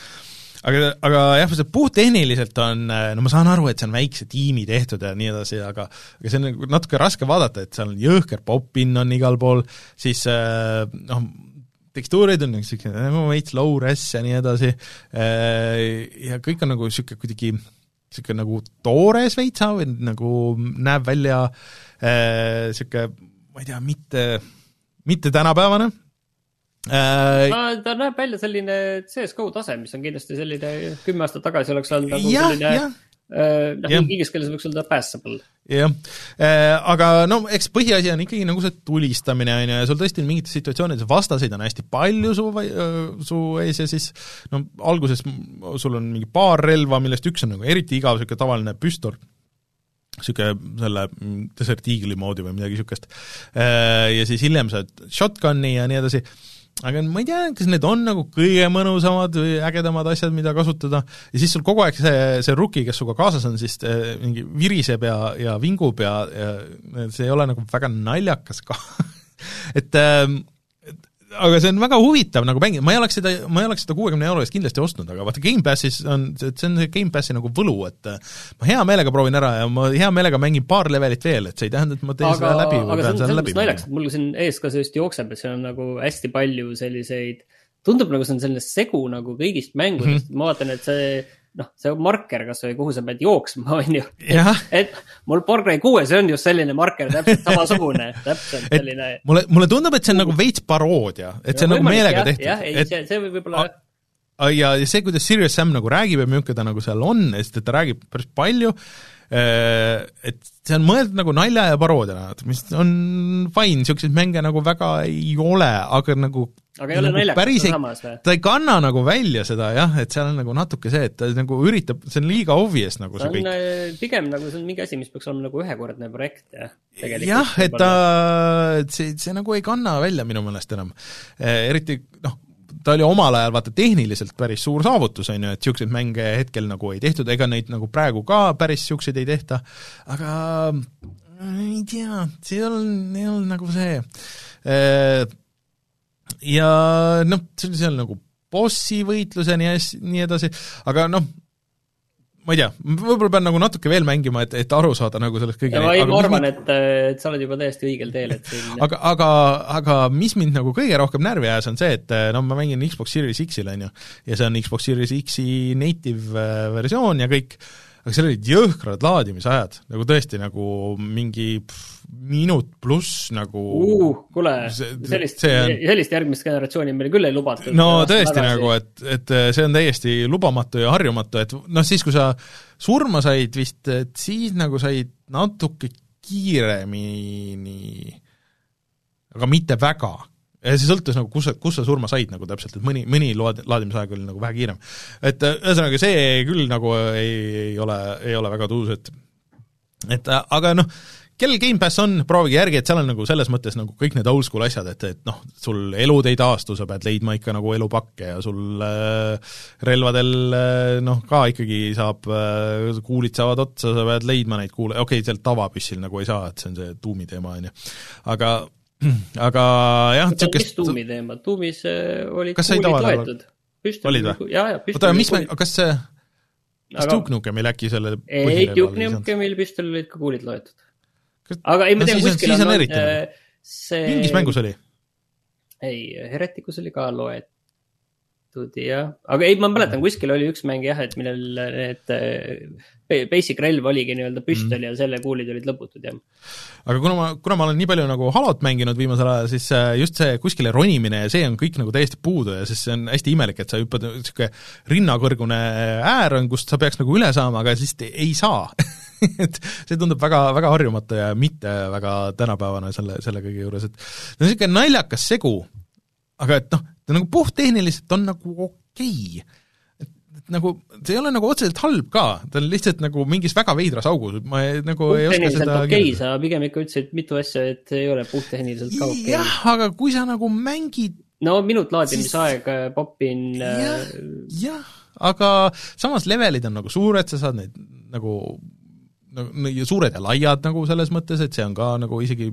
aga, aga jah, see puhttehniliselt on, no ma saan aru, et see on väikse tiimi tehtud ja nii edasi, aga aga see on nagu natuke raske vaadata, et seal on jõhker pop-in on igal pool, siis noh, tekstuurid on niisugused nagu veits low-res ja nii edasi, ja kõik on nagu niisugune kuidagi niisugune nagu toores veitsa või nagu näeb välja niisugune äh, ma ei tea, mitte, mitte tänapäevane äh,. ta näeb välja selline CS-GO tase, mis on kindlasti selline kümme aastat tagasi oleks olnud nagu ja, selline ja. äh, noh, inglise keeles võiks öelda passable. jah äh,, aga no eks põhiasi on ikkagi nagu see tulistamine, on ju, ja sul tõesti mingites situatsioonides vastaseid on hästi palju su, su ees ja siis no alguses sul on mingi paar relva, millest üks on nagu eriti igav, niisugune tavaline püstol niisugune selle Desert Eagle'i moodi või midagi niisugust. Äh, ja siis hiljem saad shotgun'i ja nii edasi, aga ma ei tea, kas need on nagu kõige mõnusamad või ägedamad asjad, mida kasutada, ja siis sul kogu aeg see, see rookie, kes sinuga kaasas on, siis äh, mingi viriseb ja, ja vingub ja, ja see ei ole nagu väga naljakas ka. (laughs) Et äh, aga see on väga huvitav nagu mängida, ma ei oleks seda, ma ei oleks seda kuuekümne euro eest kindlasti ostnud, aga vaata Gamepassis on, see on see Gamepassi nagu võlu, et ma hea meelega proovin ära ja ma hea meelega mängin paar levelit veel, et see ei tähenda, et ma teen aga, seda läbi või pean selle läbi naljakas, et mul siin ees ka see just jookseb, et seal on nagu hästi palju selliseid tundub nagu see on selline segu nagu kõigist mängudest mm, -hmm. ma vaatan, et see noh, see marker kasvõi, kuhu sa pead jooksma, (laughs) on ju. et mul Cry kuues on just selline marker, täpselt samasugune (laughs) täpselt selline. mulle, mulle tundub, et see on nagu veits paroodia, et see on nagu meelega tehtud. jah, ei et... see, see võib võib-olla ja see, kuidas Serious Sam nagu räägib ja milline ta nagu seal on, sest et ta räägib päris palju, Äh, et see on mõeldud nagu nalja ja paroodiana, mis on fine, niisuguseid mänge nagu väga ei ole, aga nagu aga ei ole naljakas samas või? ta ei kanna nagu välja seda jah, et seal on nagu natuke see, et ta nagu üritab, see on liiga obvious nagu see, see kõik. Äh, pigem nagu see on mingi asi, mis peaks olema nagu ühekordne projekt jah. jah, et ta, see, see nagu ei kanna välja minu meelest enam. Äh, eriti noh, ta oli omal ajal vaata tehniliselt päris suur saavutus, on ju, et niisuguseid mänge hetkel nagu ei tehtud, ega neid nagu praegu ka päris niisuguseid ei tehta, aga ei tea, see ei olnud, ei olnud nagu see. Ja noh, see oli seal nagu bossi võitluseni ja nii edasi, aga noh, ma ei tea, võib-olla pean nagu natuke veel mängima, et, et aru saada nagu sellest kõige ma, ma arvan, et, et sa oled juba täiesti õigel teel, et siin aga, aga, aga mis mind nagu kõige rohkem närvi ajas, on see, et no ma mängin Xbox Series X-il, on ju, ja see on Xbox Series X-i native äh, versioon ja kõik, aga seal olid jõhkrad laadimisajad, nagu tõesti nagu mingi pff, minut pluss nagu uh, kuule, sellist, on... sellist järgmist generatsiooni meile küll ei lubatud. no tõesti tagasi. nagu, et, et see on täiesti lubamatu ja harjumatu, et noh, siis kui sa surma said vist, et siis nagu said natuke kiiremini, aga mitte väga see sõltus nagu, kus sa, kus sa surma said nagu täpselt, et mõni, mõni load-, laadimisaeg oli nagu vähe kiirem. et ühesõnaga, see küll nagu ei, ei ole, ei ole väga tuus, et et aga noh, kellel Gamepass on, proovige järgi, et seal on nagu selles mõttes nagu kõik need oldschool asjad, et, et noh, sul elud ei taastu, sa pead leidma ikka nagu elupakke ja sul äh, relvadel äh, noh, ka ikkagi saab äh,, kuulid saavad otsa, sa pead leidma neid kuule, okei okay,, sealt tavapüssil nagu ei saa, et see on see tuumi teema, on ju. aga, aga jah, mis tuumi teema, tuumis äh, olid kas kuulid loetud. olid või? oota, mis mäng, kas see kas aga... Duke Nukemil äkki selle ei, Duke Nukemil püstolil olid ka kuulid loetud aga ei, ma tean no,, kuskil on, on äh, see mingis mängus oli? ei, Hereticus oli ka loetud jah, aga ei, ma mäletan, kuskil oli üks mäng jah, et millel need äh, basic relv oligi nii-öelda püstol mm. ja selle kuulid olid lõputud, jah. aga kuna ma, kuna ma olen nii palju nagu Halot mänginud viimasel ajal, siis äh, just see kuskile ronimine ja see on kõik nagu täiesti puudu ja siis see on hästi imelik, et sa hüppad, niisugune rinnakõrgune äär on, kust sa peaks nagu üle saama, aga siis ei saa (laughs) et see tundub väga, väga harjumatu ja mitte väga tänapäevane selle, selle kõige juures, et ta on niisugune naljakas segu, aga et noh, ta nagu puhttehniliselt on nagu okei okay nagu see ei ole nagu otseselt halb ka, ta on lihtsalt nagu mingis väga veidras augus, ma ei, nagu ei oska seda okei okay,, sa pigem ikka ütlesid mitu asja, et ei ole puhttehniliselt ka okei. Okay.. jah, aga kui sa nagu mängid no minut laadimisaeg siis... Äh, popin jah, äh, jah, aga samas levelid on nagu suured, sa saad neid nagu ja suured ja laiad nagu selles mõttes, et see on ka nagu isegi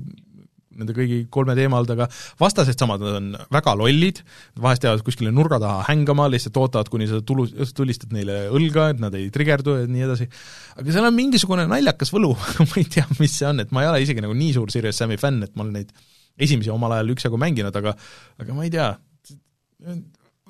nende kõigi kolme teema all, aga vastased samad, nad on väga lollid, vahest jäävad kuskile nurga taha hängama, lihtsalt ootavad, kuni sa tulu, tulistad neile õlga, et nad ei trigerdu ja nii edasi. aga seal on mingisugune naljakas võlu (laughs) ma ei tea, mis see on, et ma ei ole isegi nagu nii suur Serious Sam'i fänn, et ma olen neid esimesi omal ajal üksjagu mänginud, aga aga ma ei tea,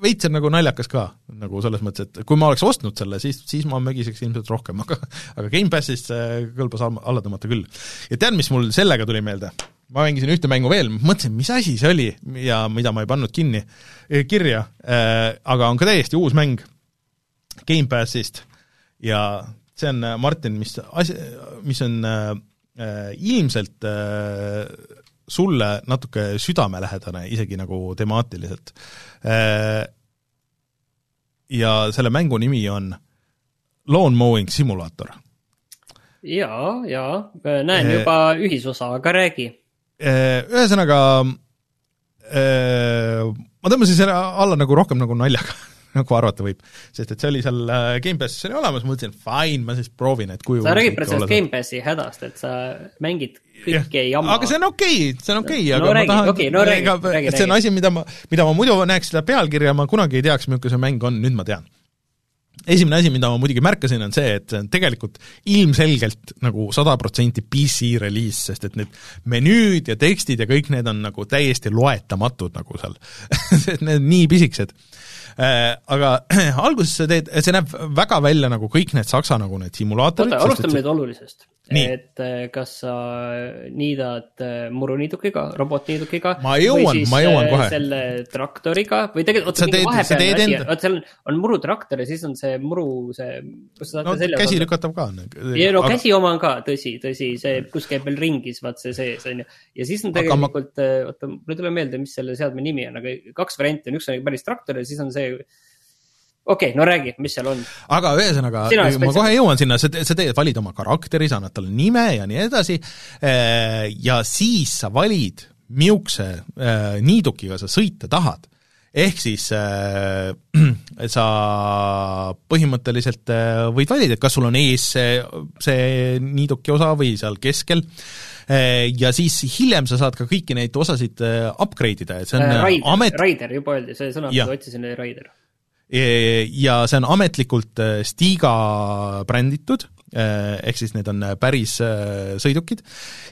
veits on nagu naljakas ka, nagu selles mõttes, et kui ma oleks ostnud selle, siis, siis ma mögiseks ilmselt rohkem, (laughs) aga aga Gamepassist see kõlbas alla tõmmata küll. ja tead, mis mul sellega tuli meelde? Ma mängisin ühte mängu veel, mõtlesin, mis asi see oli ja mida ma ei pannud kinni, eh, kirja äh,, aga on ka täiesti uus mäng Gamepassist ja see on, Martin, mis asi, mis on ilmselt sulle natuke südamelähedane, isegi nagu temaatiliselt. Ja selle mängu nimi on Lawn Mowing Simulator. jaa, jaa, näen juba ühisosa, aga räägi. Äh, ühesõnaga, ma ma tõmbasin selle alla nagu rohkem nagu naljaga (laughs) nagu arvata võib. sest et see oli seal äh, Gamepassis oli olemas, mõtlesin, fine, ma siis proovin, et kui sa räägid praegu sellest Gamepassi hädast, et sa mängid kõike jama. aga see on okei okay,, see on okei okay, no, aga räägi, ma tahan okay, no, räägi, räägi, see on asi, mida ma, mida ma muidu näeks seda pealkirja, ma kunagi ei teaks, milline see mäng on, nüüd ma tean esimene asi, mida ma muidugi märkasin, on see, et see on tegelikult ilmselgelt nagu sada protsenti PC reliis, sest et need menüüd ja tekstid ja kõik need on nagu täiesti loetamatud nagu seal. Sest (laughs) need on nii pisikesed aga (clears throat) alguses sa teed, see näeb väga välja nagu kõik need saksa nagu need simulaatorid. oota, alustame nüüd olulisest. et äh, kas sa niidad äh, muruniidukiga, robotniidukiga ma jõuan, ma jõuan kohe. selle traktoriga või tegelikult, oota, mingi vahepealne asi, oota seal on, on murutraktor ja siis on see muru, see, kus sa saad no, käsi lükatav ka. ja no aga... käsi oma on ka, tõsi, tõsi, see, kus käib veel ringis, vaat see sees, on ju. ja siis on tegelikult oota, mul ei tule meelde, mis selle seadme nimi on, aga kaks varianti on, üks on päris traktor ja siis on see okei okay,, no räägi, mis seal on. aga ühesõnaga, ma kohe jõuan sinna, sa, sa teed, valid oma karakteri, sa annad talle nime ja nii edasi, äh, ja siis sa valid, milline äh, niidukiga sa sõita tahad. ehk siis äh, (clears throat) sa põhimõtteliselt võid valida, et kas sul on ees see, see niiduki osa või seal keskel, äh, ja siis hiljem sa saad ka kõiki neid osasid upgrade ida, et see on äh, Raider, amet... Raider juba öeldi, see sõna, mida otsisin, oli Raider. Ja see on ametlikult Stiga bränditud, ehk siis need on päris sõidukid,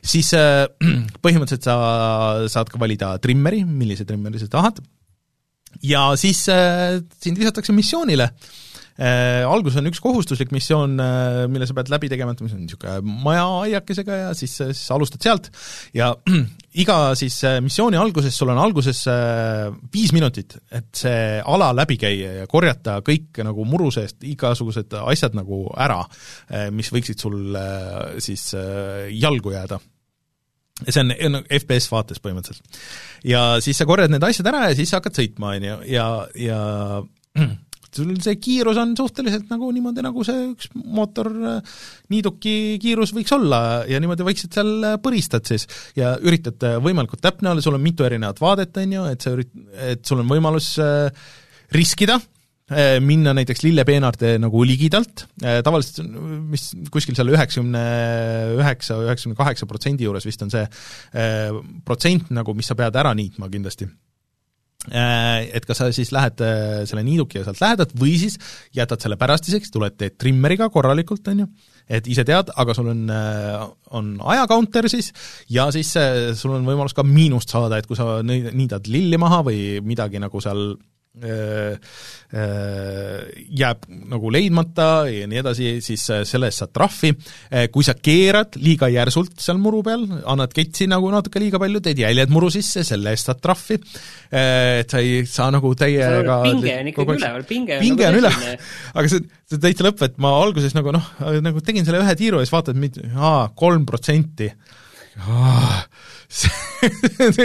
siis (clears throat) põhimõtteliselt sa saad ka valida trimmeri, millise trimmeri sa tahad, ja siis sind visatakse missioonile. äh,. Alguses on üks kohustuslik missioon äh,, mille sa pead läbi tegema, et mis on niisugune majaaiakesega ja siis, siis alustad sealt. Ja (clears throat) iga siis äh, missiooni alguses, sul on alguses äh, viis minutit, et see ala läbi käia ja korjata kõik nagu muru seest igasugused asjad nagu ära, äh, mis võiksid sul äh, siis äh, jalgu jääda. See on FPS vaates põhimõtteliselt. ja siis sa korjad need asjad ära ja siis sa hakkad sõitma, on ju, ja, ja (clears throat) sul see kiirus on suhteliselt nagu niimoodi, nagu see üks mootor äh, kiirus võiks olla ja niimoodi vaikselt seal äh, põristad siis. Ja üritad äh, võimalikult täpne olla, sul on mitu erinevat vaadet, on ju, et sa ürit-, et sul on võimalus riskida, minna näiteks lillepeenarde nagu ligidalt, tavaliselt mis kuskil seal üheksakümne üheksa, üheksakümne kaheksa protsendi juures vist on see protsent nagu, mis sa pead ära niitma kindlasti et kas sa siis lähed äh, selle niidukiga sealt lähedalt või siis jätad selle pärastiseks, tuled teed trimmeriga korralikult, on ju, et ise tead, aga sul on, äh, on ajacounter siis ja siis sul on võimalus ka miinust saada, et kui sa niidad lilli maha või midagi nagu seal Äh, äh, jääb nagu leidmata ja nii edasi, siis äh, selle eest saad trahvi. kui sa keerad liiga järsult seal muru peal, annad ketsi nagu natuke liiga palju, teed jäljed muru sisse, selle eest saad trahvi. et sa ei saa nagu täiega pinge on ikkagi üleval, pinge on pinge nagu on üleval, (laughs) aga see, see täitsa lõpp, et ma alguses nagu noh, nagu tegin selle ühe tiiru ja siis vaatad, aa, kolm protsenti (laughs)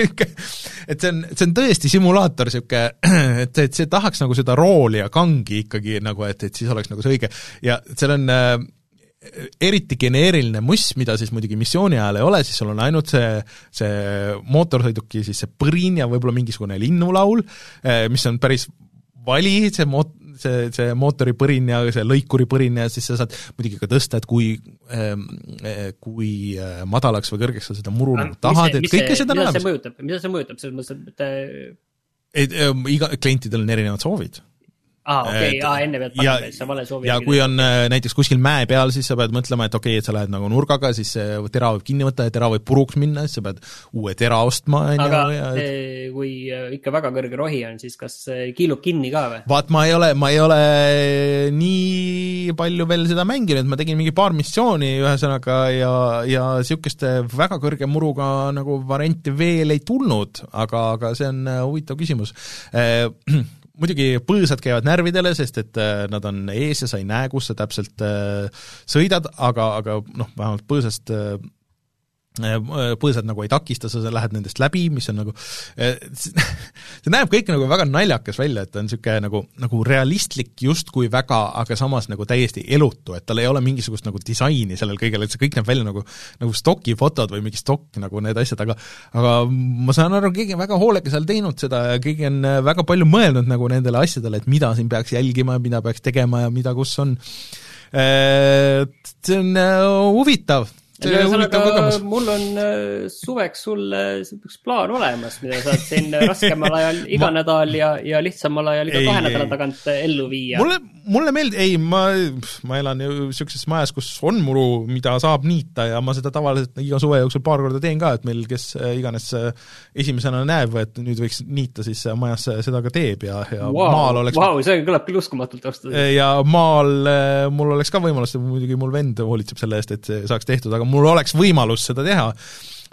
et see on, see on tõesti simulaator niisugune, (clears throat) et, et see tahaks nagu seda rooli ja kangi ikkagi nagu, et, et siis oleks nagu see õige. Ja seal on äh, eriti geneeriline muss, mida siis muidugi missiooni ajal ei ole, siis sul on ainult see, see mootorsõiduki siis see põrin ja võib-olla mingisugune linnulaul, äh, mis on päris vali, see moot-, see, see mootoripõrin ja see lõikuripõrin ja siis sa saad muidugi ka tõsta, et kui ähm, äh, kui äh, madalaks või kõrgeks sa seda muru nagu tahad, et kõike seda on olemas. mida see mõjutab, mida see mõjutab, selles mõttes, et äh, et ähm, iga, klientidel on erinevad soovid aa, okei aa enne pead panema, et sa vale soovi ja kui on äh, näiteks kuskil mäe peal, siis sa pead mõtlema, et okei okay,, et sa lähed nagu nurgaga, siis tera võib kinni võtta ja tera võib puruks minna, siis sa pead uue tera ostma, on ju. aga ja, et... kui äh, ikka väga kõrge rohi on, siis kas kiilub kinni ka või? vaat ma ei ole, ma ei ole nii palju veel seda mänginud, ma tegin mingi paar missiooni ühesõnaga ja, ja niisugust väga kõrge muruga nagu varianti veel ei tulnud, aga, aga see on äh, huvitav küsimus (clears throat) muidugi põõsad käivad närvidele, sest et äh, nad on ees ja sa ei näe, kus sa täpselt äh, sõidad, aga, aga noh, vähemalt põõsast äh, põõsad nagu ei takista, sa lähed nendest läbi, mis on nagu, äh, (laughs) see näeb kõik nagu väga naljakas välja, et ta on niisugune nagu, nagu realistlik justkui väga, aga samas nagu täiesti elutu, et tal ei ole mingisugust nagu disaini sellel kõigel, et see kõik näeb välja nagu nagu stoki fotod või mingi stokk nagu need asjad, aga aga ma saan aru, keegi on väga hoolega seal teinud seda ja keegi on äh, väga palju mõelnud nagu nendele asjadele, et mida siin peaks jälgima ja mida peaks tegema ja mida kus on. See on huvitav ühesõnaga, mul on äh, suveks sulle üks plaan olemas, mida saad siin raskemal ajal iga (laughs) ma... nädal ja, ja lihtsamal ajal iga ei, kahe nädala tagant äh, ellu viia. mulle, mulle meeldib, ei, ma, ma elan ju niisuguses majas, kus on muru, mida saab niita ja ma seda tavaliselt iga suve jooksul paar korda teen ka, et meil, kes äh, iganes esimesena näeb, et nüüd võiks niita, siis majas seda ka teeb ja, ja wow, maal oleks wow, see kõlab küll uskumatult ausalt öeldes. ja maal mul oleks ka võimalus, muidugi mul vend hoolitseb selle eest, et see saaks tehtud, aga mul oleks võimalus seda teha,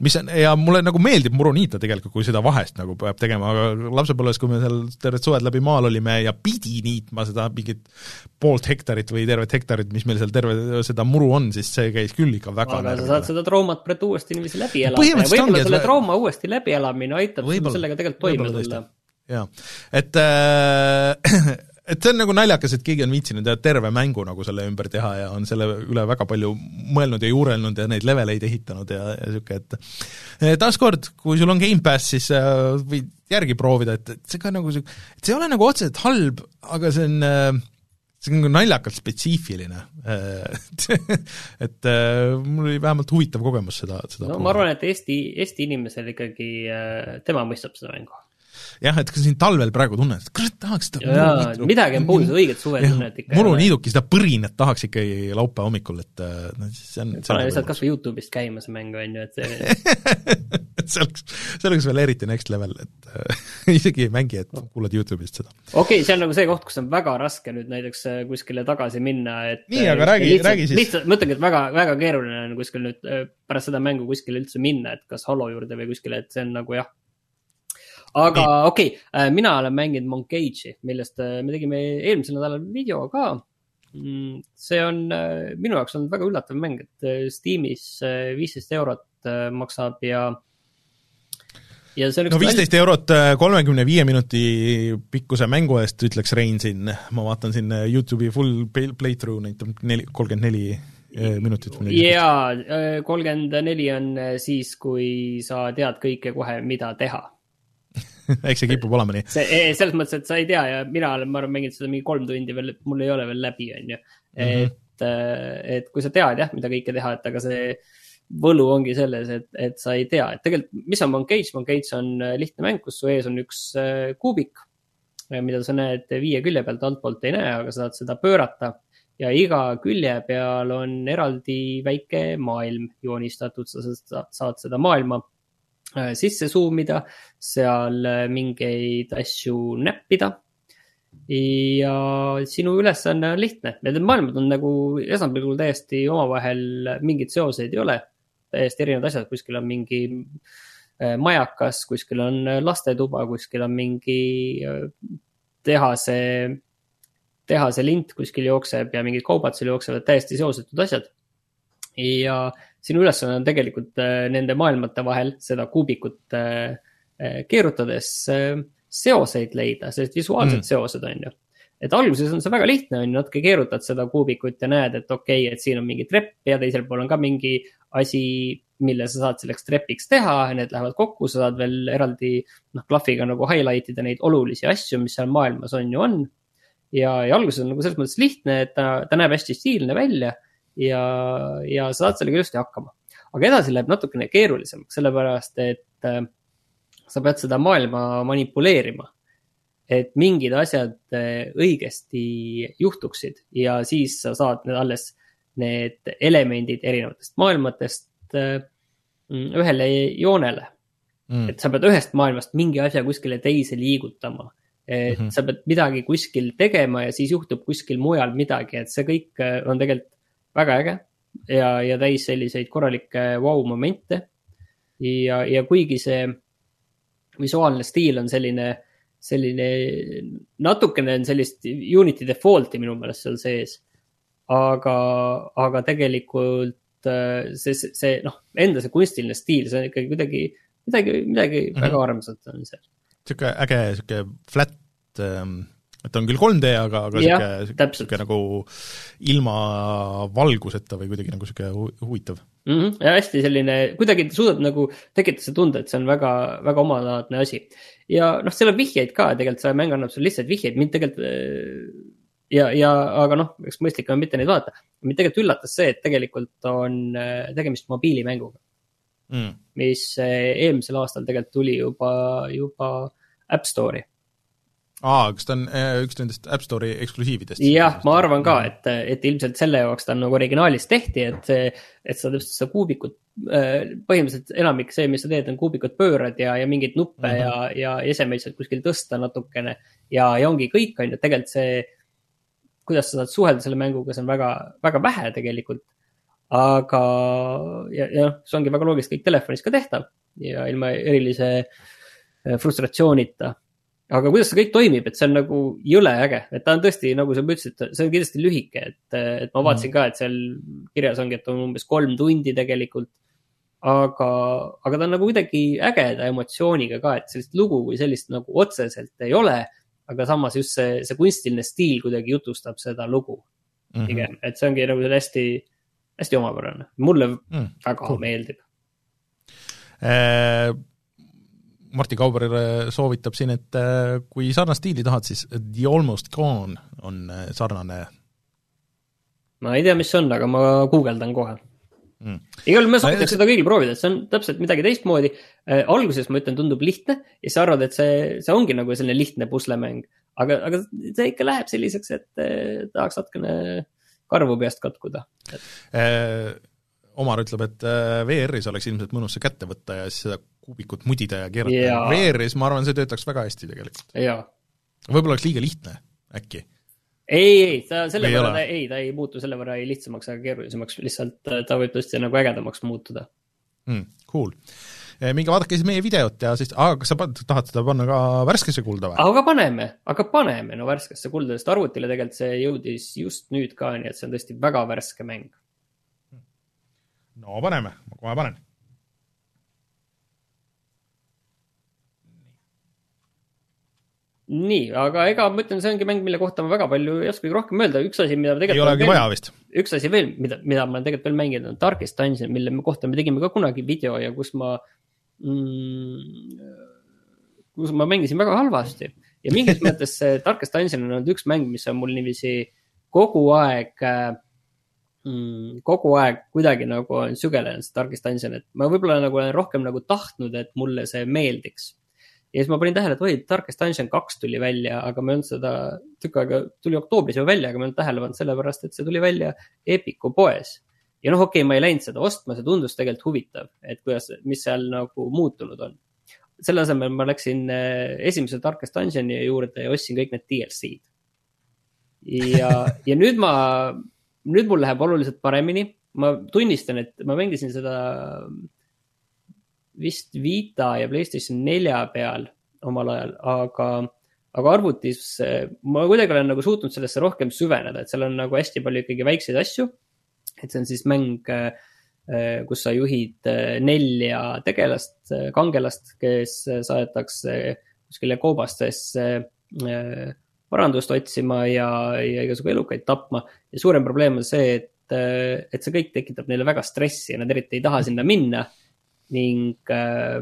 mis on, ja mulle nagu meeldib muru niita tegelikult, kui seda vahest nagu peab tegema, aga lapsepõlves, kui me seal terved suved läbi maal olime ja pidi niitma seda mingit poolt hektarit või tervet hektarit, mis meil seal terve seda muru on, siis see käis küll ikka väga aga sa saad seda traumat praegu uuesti niiviisi läbi elada. Ja võib-olla selle trauma uuesti läbielamine aitab sul sellega tegelikult toime tulla. jaa, et äh, (clears throat) et see on nagu naljakas, et keegi on viitsinud terve mängu nagu selle ümber teha ja on selle üle väga palju mõelnud ja juurelnud ja neid leveleid ehitanud ja, ja niisugune, et taaskord, kui sul on Gamepass, siis äh, võid järgi proovida, et, et see ka nagu, et see ei ole nagu otseselt halb, aga see on äh, see on nagu naljakalt spetsiifiline (laughs) et mul oli vähemalt huvitav kogemus seda, seda no proovida. ma arvan, et Eesti, Eesti inimesel ikkagi, tema mõistab seda mängu jah, et ka siin talvel praegu tunned, et kurat, tahaks seda jaa, midagi on puudu, õiget suvetunnet ikka. muruniiduki, seda põrinat tahaks ikkagi laupäeva hommikul, et noh, see on pane lihtsalt kas või Youtube'ist käima see mäng, on ju, et see (laughs) see oleks, see oleks veel eriti next level, et äh, (laughs) isegi ei mängi, et kuulad Youtube'ist seda. okei okay,, see on nagu see koht, kus on väga raske nüüd näiteks äh, kuskile tagasi minna, et nii, aga räägi, räägi siis. lihtsalt, ma ütlengi, et väga, väga keeruline on kuskil nüüd pärast seda mängu kuskile üldse minna, et kas Halo juurde või kuskile, et see on nagu jah aga okei okay,, äh, mina olen mänginud Monkage'i, millest äh, me tegime eelmisel nädalal video ka. Mm, see on äh, minu jaoks olnud väga üllatav mäng, et Steamis viisteist eurot maksab ja ja see on üks no viisteist eurot kolmekümne viie minuti pikkuse mängu eest, ütleks Rein siin, ma vaatan siin Youtube'i full playthrough näitab neli, kolmkümmend neli minutit. jaa, kolmkümmend neli on siis, kui sa tead kõike kohe, mida teha (laughs) eks see kipub olema nii. see, selles mõttes, et sa ei tea ja mina olen, ma arvan, mänginud seda mingi kolm tundi veel, et mul ei ole veel läbi, on ju. Mhm. et, äh, et kui sa tead jah, mida kõike teha, et aga see võlu ongi selles, et, et sa ei tea, et tegelikult, mis on Moncage, Moncage on äh, lihtne mäng, kus su ees on üks äh, kuubik, mida sa näed viie külje pealt, altpoolt ei näe, aga sa saad seda pöörata ja iga külje peal on eraldi väike maailm joonistatud, sa saad seda maailma sisse zoom ida, seal äh, mingeid asju näppida. ja sinu ülesanne on lihtne, need maailmad on nagu esmapilgul täiesti omavahel mingeid seoseid ei ole. täiesti erinevad asjad, kuskil on mingi äh, majakas, kuskil on lastetuba, kuskil on mingi tehase, tehase lint kuskil jookseb ja mingid kaubad seal jooksevad, täiesti seosetud asjad. ja sinu ülesanne on tegelikult äh, nende maailmate vahel seda kuubikut äh, äh, keerutades seoseid leida, sellised visuaalsed mm. seosed, on ju. et alguses on see väga lihtne, on ju, natuke keerutad seda kuubikut ja näed, et okei okay,, et siin on mingi trepp ja teisel pool on ka mingi asi, mille sa saad selleks trepiks teha, need lähevad kokku, sa saad veel eraldi noh, klahviga nagu highlight ida neid olulisi asju, mis seal maailmas on ju on. ja, ja alguses on nagu selles mõttes lihtne, et ta, ta näeb hästi stiilne välja ja, ja saad sellega ilusti hakkama. aga edasi läheb natukene keerulisemaks, sellepärast et äh, sa pead seda maailma manipuleerima. et mingid asjad äh, õigesti juhtuksid ja siis sa saad need alles need elemendid erinevatest maailmatest äh, ühele joonele mm.. et sa pead ühest maailmast mingi asja kuskile teise liigutama et mm -hmm. sa pead midagi kuskil tegema ja siis juhtub kuskil mujal midagi, et see kõik on tegelikult väga äge ja, ja täis selliseid korralikke vau-momente. ja, ja kuigi see visuaalne stiil on selline, selline natukene on sellist Unity default'i minu meelest seal sees. aga, aga tegelikult äh, see, see, see noh, enda see kunstiline stiil, see on ikkagi kuidagi, midagi, midagi mm -hmm. väga armsat on seal. niisugune äge, niisugune flat ähm, et on küll 3D, aga, aga niisugune, niisugune nagu ilma valguseta või kuidagi nagu niisugune huvitav mm. -hmm. ja hästi selline, kuidagi suudad nagu tekitada selle tunde, et see on väga, väga omalaadne asi. ja noh, seal on vihjeid ka tegelikult, see mäng annab sulle lihtsalt vihjeid, mind tegelikult äh, ja, ja aga noh, eks mõistlik on mitte neid vaadata. mind tegelikult üllatas see, et tegelikult on äh, tegemist mobiilimänguga mm.. mis äh, eelmisel aastal tegelikult tuli juba, juba App Store'i aa, kas ta on äh, üks nendest App Store'i eksklusiividest? jah, ma arvan ka, et, et ilmselt selle jaoks ta on nagu originaalis tehti, et, et sa täpselt seda kuubikut, äh, põhimõtteliselt enamik see, mis sa teed, on kuubikut pöörad ja, ja mingeid nuppe mm -hmm. ja, ja esemeid sealt kuskil tõsta natukene. ja, ja ongi kõik, on ju, tegelikult see, kuidas sa saad suhelda selle mänguga, see on väga, väga vähe tegelikult. aga, ja, ja noh, see ongi väga loogiliselt kõik telefonis ka tehtav ja ilma erilise äh, frustratsioonita aga kuidas see kõik toimib, et see on nagu jõle äge, et ta on tõesti, nagu sa ütlesid, see on kindlasti lühike, et, et ma vaatasin mm. ka, et seal kirjas ongi, et on umbes kolm tundi tegelikult. aga, aga ta on nagu kuidagi ägeda emotsiooniga ka, et sellist lugu kui sellist nagu otseselt ei ole. aga samas just see, see kunstiline stiil kuidagi jutustab seda lugu mm -hmm. pigem, et see ongi nagu hästi, hästi omapärane, mulle mm, väga cool. meeldib äh Martti Kauberile soovitab siin, et äh, kui sarnast stiili tahad, siis The Almost Gone on äh, sarnane. ma ei tea, mis see on, aga ma guugeldan kohe mm.. igal juhul ma soovitaks seda kõigil proovida, et see on täpselt midagi teistmoodi äh,. alguses ma ütlen, tundub lihtne ja sa arvad, et see, see ongi nagu selline lihtne puslemäng. aga, aga see ikka läheb selliseks, et äh, tahaks natukene karvu peast katkuda et... Omar ütleb, et VR-is oleks ilmselt mõnus see kätte võtta ja siis seda kuubikut mudida ja keerata yeah.. VR-is ma arvan, see töötaks väga hästi tegelikult yeah.. võib-olla oleks liiga lihtne, äkki? ei, ei, ta selle võrra, ta ei, ta ei muutu selle võrra ei lihtsamaks ega keerulisemaks, lihtsalt ta võib tõesti nagu ägedamaks muutuda mm,. Cool eh, minge vaadake siis meie videot ja siis, aa, kas sa tahad seda panna ka värskesse kulda või? aga paneme, aga paneme no värskesse kulda, sest arvutile tegelikult see jõudis just nüüd ka, nii et see on tõesti väga värske mäng no paneme, ma kohe panen. Nii, aga ega ma ütlen, see ongi mäng, mille kohta ma väga palju ei oskagi rohkem öelda, üks asi, mida ma tegelikult. ei olegi vaja vist. üks asi veel, mida, mida ma olen tegelikult veel mänginud, on Darkest Dungeon, mille kohta me tegime ka kunagi video ja kus ma mm,, kus ma mängisin väga halvasti. ja mingis mõttes see Darkest Dungeon on olnud üks mäng, mis on mul niiviisi kogu aeg äh, mm, kogu aeg kuidagi nagu olen sügelenud seda Darkest Dungeon, et ma võib-olla nagu olen rohkem nagu tahtnud, et mulle see meeldiks. Ja siis ma panin tähele, et oi, Darkest Dungeon kaks tuli välja, aga ma ei olnud seda tükk aega, tuli oktoobris juba välja, aga ma ei olnud tähele pannud, sellepärast et see tuli välja Epiku poes. ja noh, okei okay,, ma ei läinud seda ostma, see tundus tegelikult huvitav, et kuidas, mis seal nagu muutunud on. selle asemel ma läksin eh, esimese Darkest Dungeoni juurde ja ostsin kõik need DLC-d. ja, ja nüüd ma nüüd mul läheb oluliselt paremini, ma tunnistan, et ma mängisin seda vist Vita ja Playstation nelja peal omal ajal, aga, aga arvutis ma kuidagi olen nagu suutnud sellesse rohkem süveneda, et seal on nagu hästi palju ikkagi väikseid asju. et see on siis mäng, kus sa juhid nelja tegelast, kangelast, kes saadetakse kuskile koobastesse varandust otsima ja, ja igasugu elukaid tapma. ja suurem probleem on see, et, et see kõik tekitab neile väga stressi ja nad eriti ei taha sinna minna. Ning äh,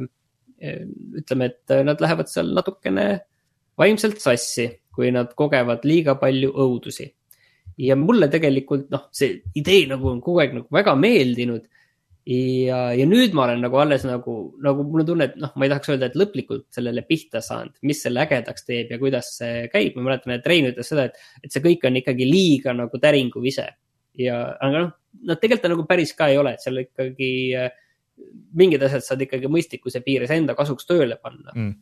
ütleme, et nad lähevad seal natukene vaimselt sassi, kui nad kogevad liiga palju õudusi. ja mulle tegelikult noh, see idee nagu on kogu aeg nagu väga meeldinud ja, ja nüüd ma olen nagu alles nagu, nagu mul on tunne, et noh, ma ei tahaks öelda, et lõplikult sellele pihta saanud, mis selle ägedaks teeb ja kuidas see käib. ma mäletan, et Rein ütles seda, et, et see kõik on ikkagi liiga nagu täringuv ise. ja, aga noh, no tegelikult ta nagu päris ka ei ole, et seal ikkagi äh, mingid asjad saad ikkagi mõistlikkuse piires enda kasuks tööle panna. Mm..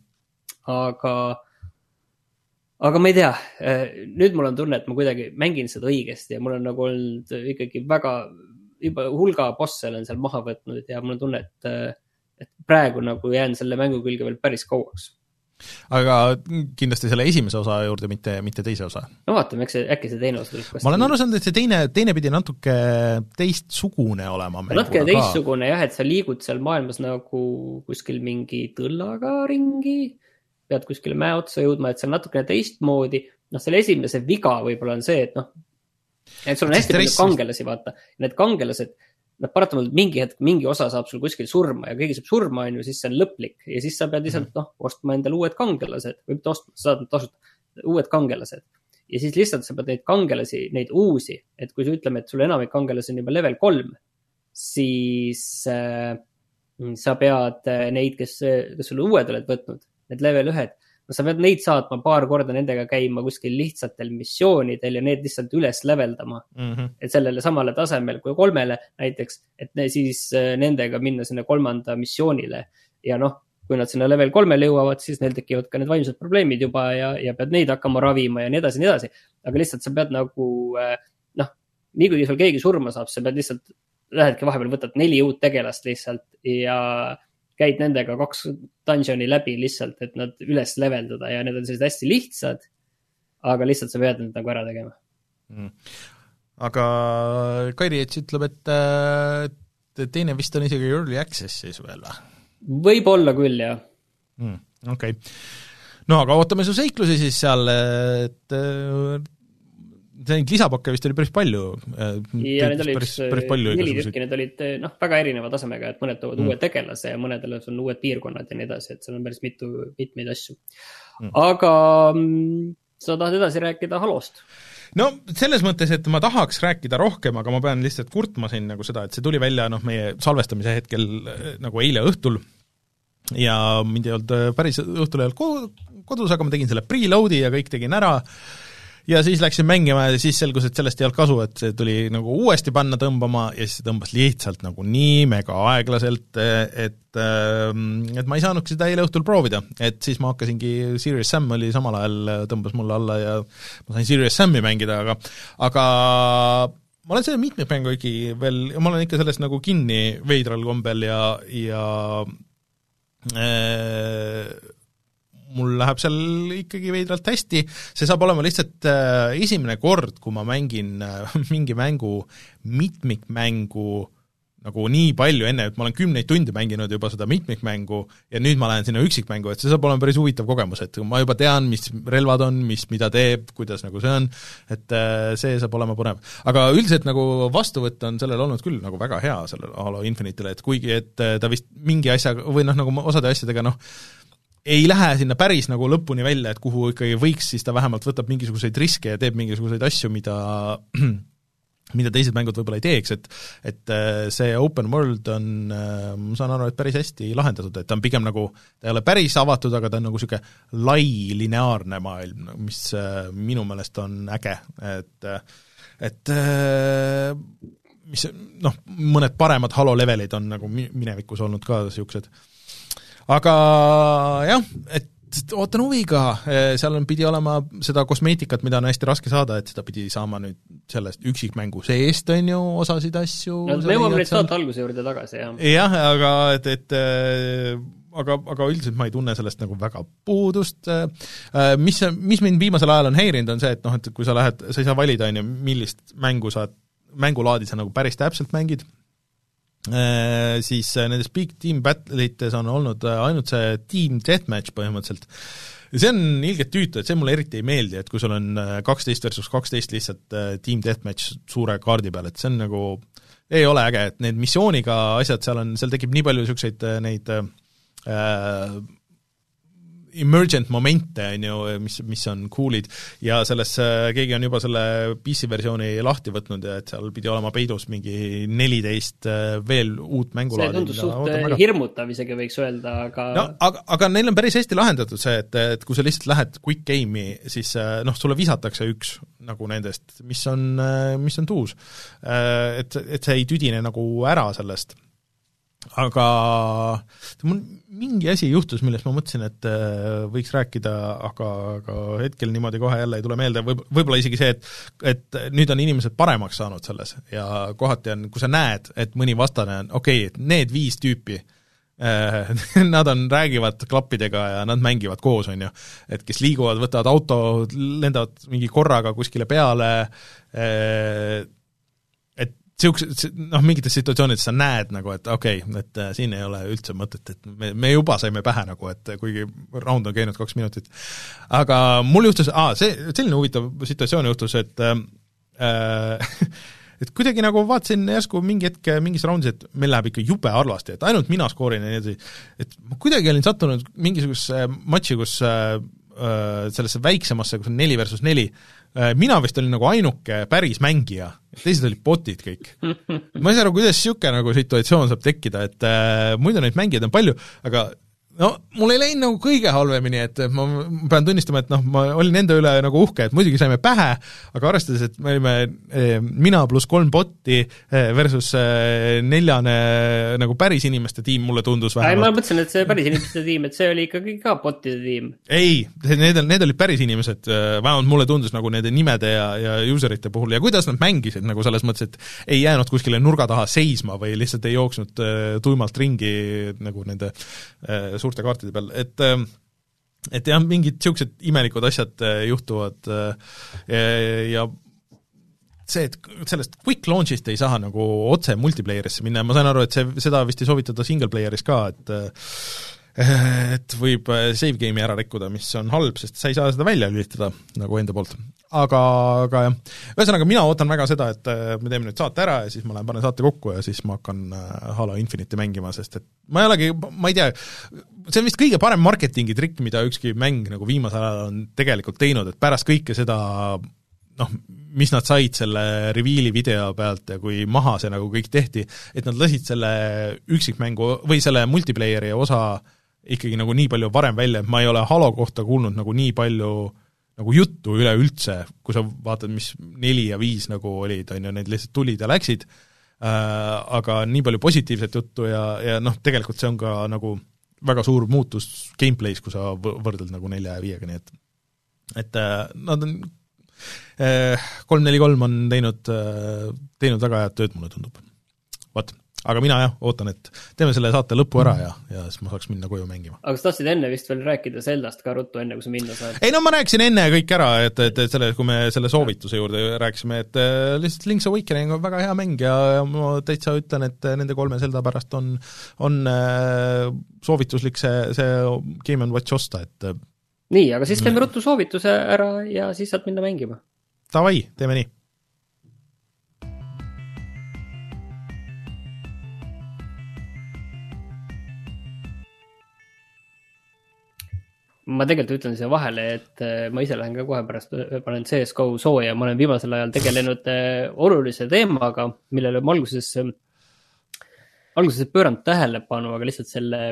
aga, aga ma ei tea, nüüd mul on tunne, et ma kuidagi mängin seda õigesti ja mul on nagu olnud ikkagi väga juba hulga bosse olen seal maha võtnud ja mul on tunne, et, et praegu nagu jään selle mängu külge veel päris kauaks aga kindlasti selle esimese osa juurde, mitte, mitte teise osa. no vaatame, eks see, äkki see teine osa tuleb ma olen aru saanud, et see teine, teine pidi natuke teistsugune olema. natuke teistsugune jah, et sa liigud seal maailmas nagu kuskil mingi tõllaga ringi, pead kuskile mäe otsa jõudma, et see on natukene teistmoodi. noh, selle esimese viga võib-olla on see, et noh, et sul on hästi palju kangelasi, vaata, need kangelased noh, paratamatult mingi hetk, mingi osa saab sul kuskil surma ja keegi saab surma, on ju, siis see on lõplik ja siis sa pead lihtsalt mhm. noh, ostma endale uued kangelased või mitte ostma, sa saad tasuta, uued kangelased. ja siis lihtsalt sa pead neid kangelasi, neid uusi, et kui ütleme, et sul enamik kangelasi on juba level kolm, siis äh, sa pead äh, neid, kes, kes sulle uued oled võtnud, need level ühed sa pead neid saatma paar korda, nendega käima kuskil lihtsatel missioonidel ja need lihtsalt üles level dama mm. -hmm. et sellele samale tasemele kui kolmele näiteks, et ne, siis äh, nendega minna sinna kolmanda missioonile. ja noh, kui nad sinna level kolmele jõuavad, siis neil tekivad ka need vaimsed probleemid juba ja, ja pead neid hakkama ravima ja nii edasi, nii edasi. aga lihtsalt sa pead nagu äh, noh, nii kui sul keegi surma saab, sa pead lihtsalt, lähedki vahepeal, võtad neli uut tegelast lihtsalt ja käid nendega kaks dungeon'i läbi lihtsalt, et nad üles leveldada ja need on sellised hästi lihtsad. aga lihtsalt sa pead need nagu ära tegema mm.. aga Kairi Ets ütleb, et, teine vist on isegi early access'is veel või? võib-olla küll, jah mm,. okei okay. no aga ootame su seiklusi siis seal, et neid lisapakke vist oli päris palju. Äh, ja neid oli üks neli tükki, need olid äh, noh, väga erineva tasemega, et mõned toovad mm. uue tegelase ja mõnedel on uued piirkonnad ja nii edasi, et seal on päris mitu, mitmeid asju mm.. aga mm, sa tahad edasi rääkida Halost? no selles mõttes, et ma tahaks rääkida rohkem, aga ma pean lihtsalt kurtma siin nagu seda, et see tuli välja noh, meie salvestamise hetkel äh, nagu eile õhtul ja mind ei olnud päris õhtul ei olnud kodus, aga ma tegin selle preload'i ja kõik tegin ära ja siis läksin mängima ja siis selgus, et sellest ei olnud kasu, et see tuli nagu uuesti panna tõmbama ja siis see tõmbas lihtsalt nagu nii mega aeglaselt, et ähm, et ma ei saanudki seda eile õhtul proovida, et siis ma hakkasingi, Serious Sam oli samal ajal, tõmbas mulle alla ja ma sain Serious Sami mängida, aga aga ma olen selle mitmikmängu ikkagi veel, ma olen ikka sellest nagu kinni veidral kombel ja, ja äh, mul läheb seal ikkagi veidralt hästi, see saab olema lihtsalt äh, esimene kord, kui ma mängin äh, (laughs) mingi mängu mitmikmängu nagu nii palju enne, et ma olen kümneid tunde mänginud juba seda mitmikmängu ja nüüd ma lähen sinna üksikmängu, et see saab olema päris huvitav kogemus, et ma juba tean, mis relvad on, mis mida teeb, kuidas nagu see on, et äh, see saab olema põnev. aga üldiselt nagu vastuvõtt on sellel olnud küll nagu väga hea, sellele Halo Infinite'ile, et kuigi et ta vist mingi asjaga, või noh, nagu osade asjadega noh, ei lähe sinna päris nagu lõpuni välja, et kuhu ikkagi võiks, siis ta vähemalt võtab mingisuguseid riske ja teeb mingisuguseid asju, mida (clears throat) mida teised mängud võib-olla ei teeks, et et äh, see open world on, äh, ma saan aru, et päris hästi lahendatud, et ta on pigem nagu, ta ei ole päris avatud, aga ta on nagu niisugune lai lineaarne maailm, mis äh, minu meelest on äge, et et mis noh, mõned paremad Halo levelid on nagu minevikus olnud ka niisugused aga jah, et ootan huviga, seal on, pidi olema seda kosmeetikat, mida on hästi raske saada, et seda pidi saama nüüd sellest üksikmängu seest, on ju, osasid asju. No me jõuame nüüd saate alguse juurde tagasi, jah. jah, aga et, et aga, aga üldiselt ma ei tunne sellest nagu väga puudust, mis, mis mind viimasel ajal on häirinud, on see, et noh, et kui sa lähed, sa ei saa valida, on ju, millist mängu sa, mängulaadi sa nagu päris täpselt mängid, siis äh, nendes Big Team Battle ites on olnud äh, ainult see Team Deathmatch põhimõtteliselt. ja see on ilgelt tüütu, et see mulle eriti ei meeldi, et kui sul on kaksteist versus kaksteist lihtsalt Team Deathmatch suure kaardi peal, et see on nagu, ei ole äge, et need missiooniga asjad seal on, seal tekib nii palju niisuguseid neid äh, emergent momente, on ju, mis, mis on cool'id, ja selles, keegi on juba selle PC versiooni lahti võtnud ja et seal pidi olema peidus mingi neliteist äh, veel uut mängulaadi. see tundus suht äh, hirmutav isegi, võiks öelda, aga no aga, aga neil on päris hästi lahendatud see, et, et kui sa lihtsalt lähed quick game'i, siis äh, noh, sulle visatakse üks nagu nendest, mis on, mis on tuus. Et, et see ei tüdine nagu ära sellest aga mul mingi asi juhtus, millest ma mõtlesin, et äh, võiks rääkida, aga, aga hetkel niimoodi kohe jälle ei tule meelde, võib, võib-olla isegi see, et et nüüd on inimesed paremaks saanud selles ja kohati on, kui sa näed, et mõni vastane on, okei okay,, et need viis tüüpi (laughs) Nad on, räägivad klappidega ja nad mängivad koos, on ju. et kes liiguvad, võtavad auto, lendavad mingi korraga kuskile peale, et niisugused, noh, mingites situatsioonides sa näed nagu, et okei okay,, et äh, siin ei ole üldse mõtet, et me, me juba saime pähe nagu, et kuigi round on käinud kaks minutit. aga mul juhtus, aa, see, selline huvitav situatsioon juhtus, et äh, (laughs) et kuidagi nagu vaatasin järsku mingi hetk mingis raundis, et meil läheb ikka jube halvasti, et ainult mina skoorin ja nii edasi, et ma kuidagi olin sattunud mingisugusesse matši, kus äh, äh sellesse väiksemasse, kus on neli versus neli, Äh, mina vist olin nagu ainuke päris mängija, teised olid bot'id kõik. ma ei saa aru, kuidas niisugune nagu situatsioon saab tekkida, et äh, muidu neid mängijaid on palju, aga no mul ei läinud nagu kõige halvemini, et ma pean tunnistama, et noh, ma olin enda üle nagu uhke, et muidugi saime pähe, aga arvestades, et me olime eh, mina pluss kolm botti eh, versus eh, neljane nagu päris inimeste tiim, mulle tundus vähemalt. ma mõtlesin, et see päris inimeste tiim, et see oli ikkagi ka bottide tiim. ei, need, need olid päris inimesed, vähemalt mulle tundus nagu nende nimede ja, ja user ite puhul ja kuidas nad mängisid nagu selles mõttes, et ei jäänud kuskile nurga taha seisma või lihtsalt ei jooksnud tuimalt ringi nagu nende suurte kaartide peal, et ähm, et jah, mingid niisugused imelikud asjad äh, juhtuvad äh, ja see, et sellest quick launch'ist ei saa nagu otse multiplayer'isse minna ja ma sain aru, et see, seda vist ei soovitata single player'is ka, et äh, et võib save game'i ära rikkuda, mis on halb, sest sa ei saa seda välja lülitada nagu enda poolt. Aga, aga jah, ühesõnaga mina ootan väga seda, et me teeme nüüd saate ära ja siis ma lähen panen saate kokku ja siis ma hakkan Halo Infinite'i mängima, sest et ma ei olegi, ma ei tea, see on vist kõige parem marketingi trikk, mida ükski mäng nagu viimasel ajal on tegelikult teinud, et pärast kõike seda noh, mis nad said selle reveal'i video pealt ja kui maha see nagu kõik tehti, et nad lasid selle üksikmängu või selle multiplayer'i osa ikkagi nagu nii palju varem välja, et ma ei ole Halo kohta kuulnud nagu nii palju äh, nagu juttu üleüldse, kui sa vaatad, mis neli ja viis nagu olid, on ju, need lihtsalt tulid ja läksid äh,, aga nii palju positiivset juttu ja, ja noh, tegelikult see on ka nagu väga suur muutus gameplay's, kui sa võrdled nagu nelja ja viiega, nii et et äh, nad on äh, kolm neli kolm on teinud äh,, teinud väga head tööd, mulle tundub. vot aga mina jah, ootan, et teeme selle saate lõpu ära ja, ja siis ma saaks minna koju mängima. aga sa tahtsid enne vist veel rääkida Zeldast ka ruttu, enne kui sa minna saad? ei no ma rääkisin enne kõik ära, et, et, et selle, kui me selle soovituse juurde rääkisime, et äh, lihtsalt Link's Awakening on väga hea mäng ja, ja ma täitsa ütlen, et nende kolme Zelda pärast on, on äh, soovituslik see, see Game and Watch osta, et äh, nii, aga siis teeme ruttu soovituse ära ja siis saad minna mängima. Davai, teeme nii ma tegelikult ütlen siia vahele, et äh, ma ise lähen ka kohe pärast, äh, panen CS GO sooja, ma olen viimasel ajal tegelenud äh, olulise teemaga, millele ma alguses, alguses pööranud tähelepanu, aga lihtsalt selle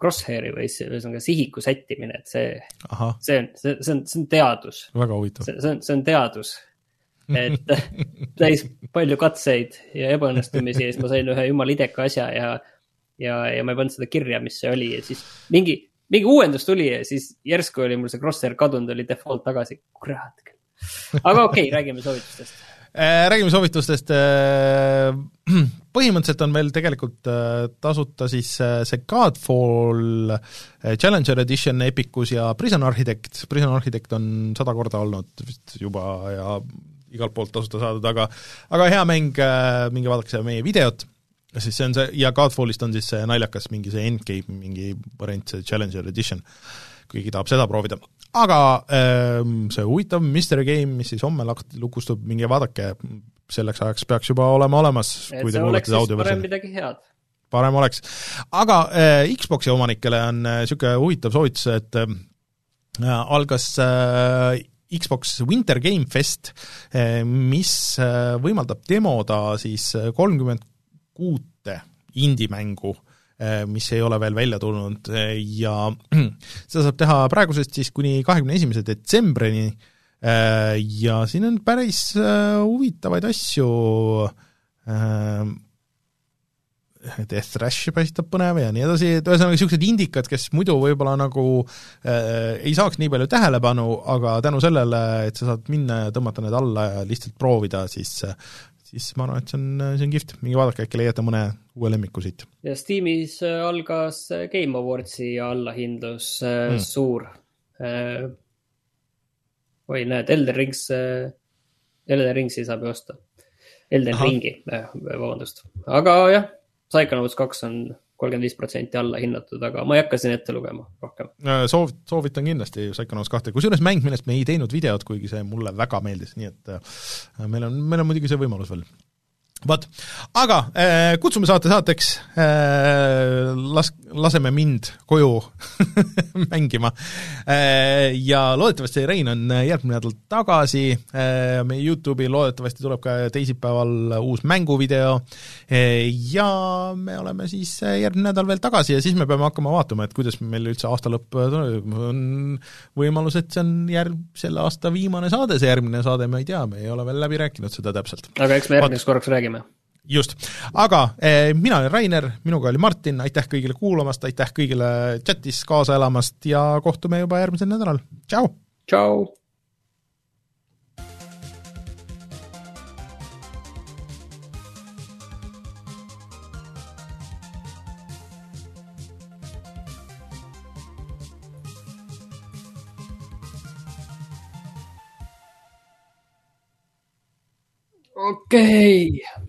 crosshair'i või ühesõnaga sihiku sättimine, et see, see on, see, see on, see on teadus. väga huvitav. see, see on, see on teadus. (laughs) et täis palju katseid ja ebaõnnestumisi ja siis ma sain ühe jumala ideka asja ja, ja, ja ma ei pannud seda kirja, mis see oli ja siis mingi mingi uuendus tuli ja siis järsku oli mul see crosshair kadunud, oli default tagasi, kurat küll. aga okei okay, (laughs) räägime soovitustest. Äh, räägime soovitustest, äh, (clears throat) põhimõtteliselt on meil tegelikult äh, tasuta siis see Godfall Challenger Edition Epicus ja Prison Architect, Prison Architect on sada korda olnud vist juba ja igalt poolt tasuta saadud, aga aga hea mäng, minge vaadake meie videot siis see on see, ja Godfallist on siis see naljakas mingi see endgame mingi variant, see Challenger Edition, kui keegi tahab seda proovida. aga ähm, see huvitav mystery game, mis siis homme lak-, lukustub, minge vaadake, selleks ajaks peaks juba olema olemas, kui te kuulete audioversiooni. midagi head parem oleks. aga äh, Xboxi omanikele on niisugune äh, huvitav soovitus, et äh, algas äh, Xbox Winter Game Fest, mis võimaldab demoda siis kolmkümmend uute indie-mängu, eh, mis ei ole veel välja tulnud eh, ja (clears throat) seda saab teha praegusest siis kuni kahekümne esimese detsembrini eh, ja siin on päris huvitavaid asju, Death Rush paistab põnev ja nii edasi, et ühesõnaga niisugused indikad, kes muidu võib-olla nagu äh, ei saaks nii palju tähelepanu, aga tänu sellele, et sa saad minna ja tõmmata need alla ja lihtsalt proovida, siis siis ma arvan, et see on, see on kihvt, minge vaadake, äkki leiate mõne uue lemmiku siit. ja Steamis äh, algas äh, Game Awardsi allahindlus mm., suur. oi, näed, Elden Rings, Elden Ringsi saab ju osta. Elden Aha. Ringi, vabandust, aga jah, Psychonauts kaks on kolmkümmend viis protsenti alla hinnatud, aga ma ei hakka siin ette lugema rohkem. soov, soovitan kindlasti Psychonauts kahte, kusjuures mäng, millest me ei teinud videot, kuigi see mulle väga meeldis, nii et äh, meil on, meil on muidugi see võimalus veel vot, aga äh, kutsume saate saateks äh,, las-, laseme mind koju (laughs) mängima. Äh,. Ja loodetavasti Rein on järgmine nädal tagasi. Äh,, meie YouTube'i loodetavasti tuleb ka teisipäeval uus mänguvideo. Äh, ja me oleme siis järgmine nädal veel tagasi ja siis me peame hakkama vaatama, et kuidas meil üldse aasta lõpp tuleb, on võimalus, et see on järg-, selle aasta viimane saade, see järgmine saade, me ei tea, me ei ole veel läbi rääkinud seda täpselt. aga eks me järgmiseks korraks räägime räägime. just, aga eh, mina olen Rainer, minuga oli Martin, aitäh kõigile kuulamast, aitäh kõigile chatis kaasa elamast ja kohtume juba järgmisel nädalal, tšau! tšau! okei okay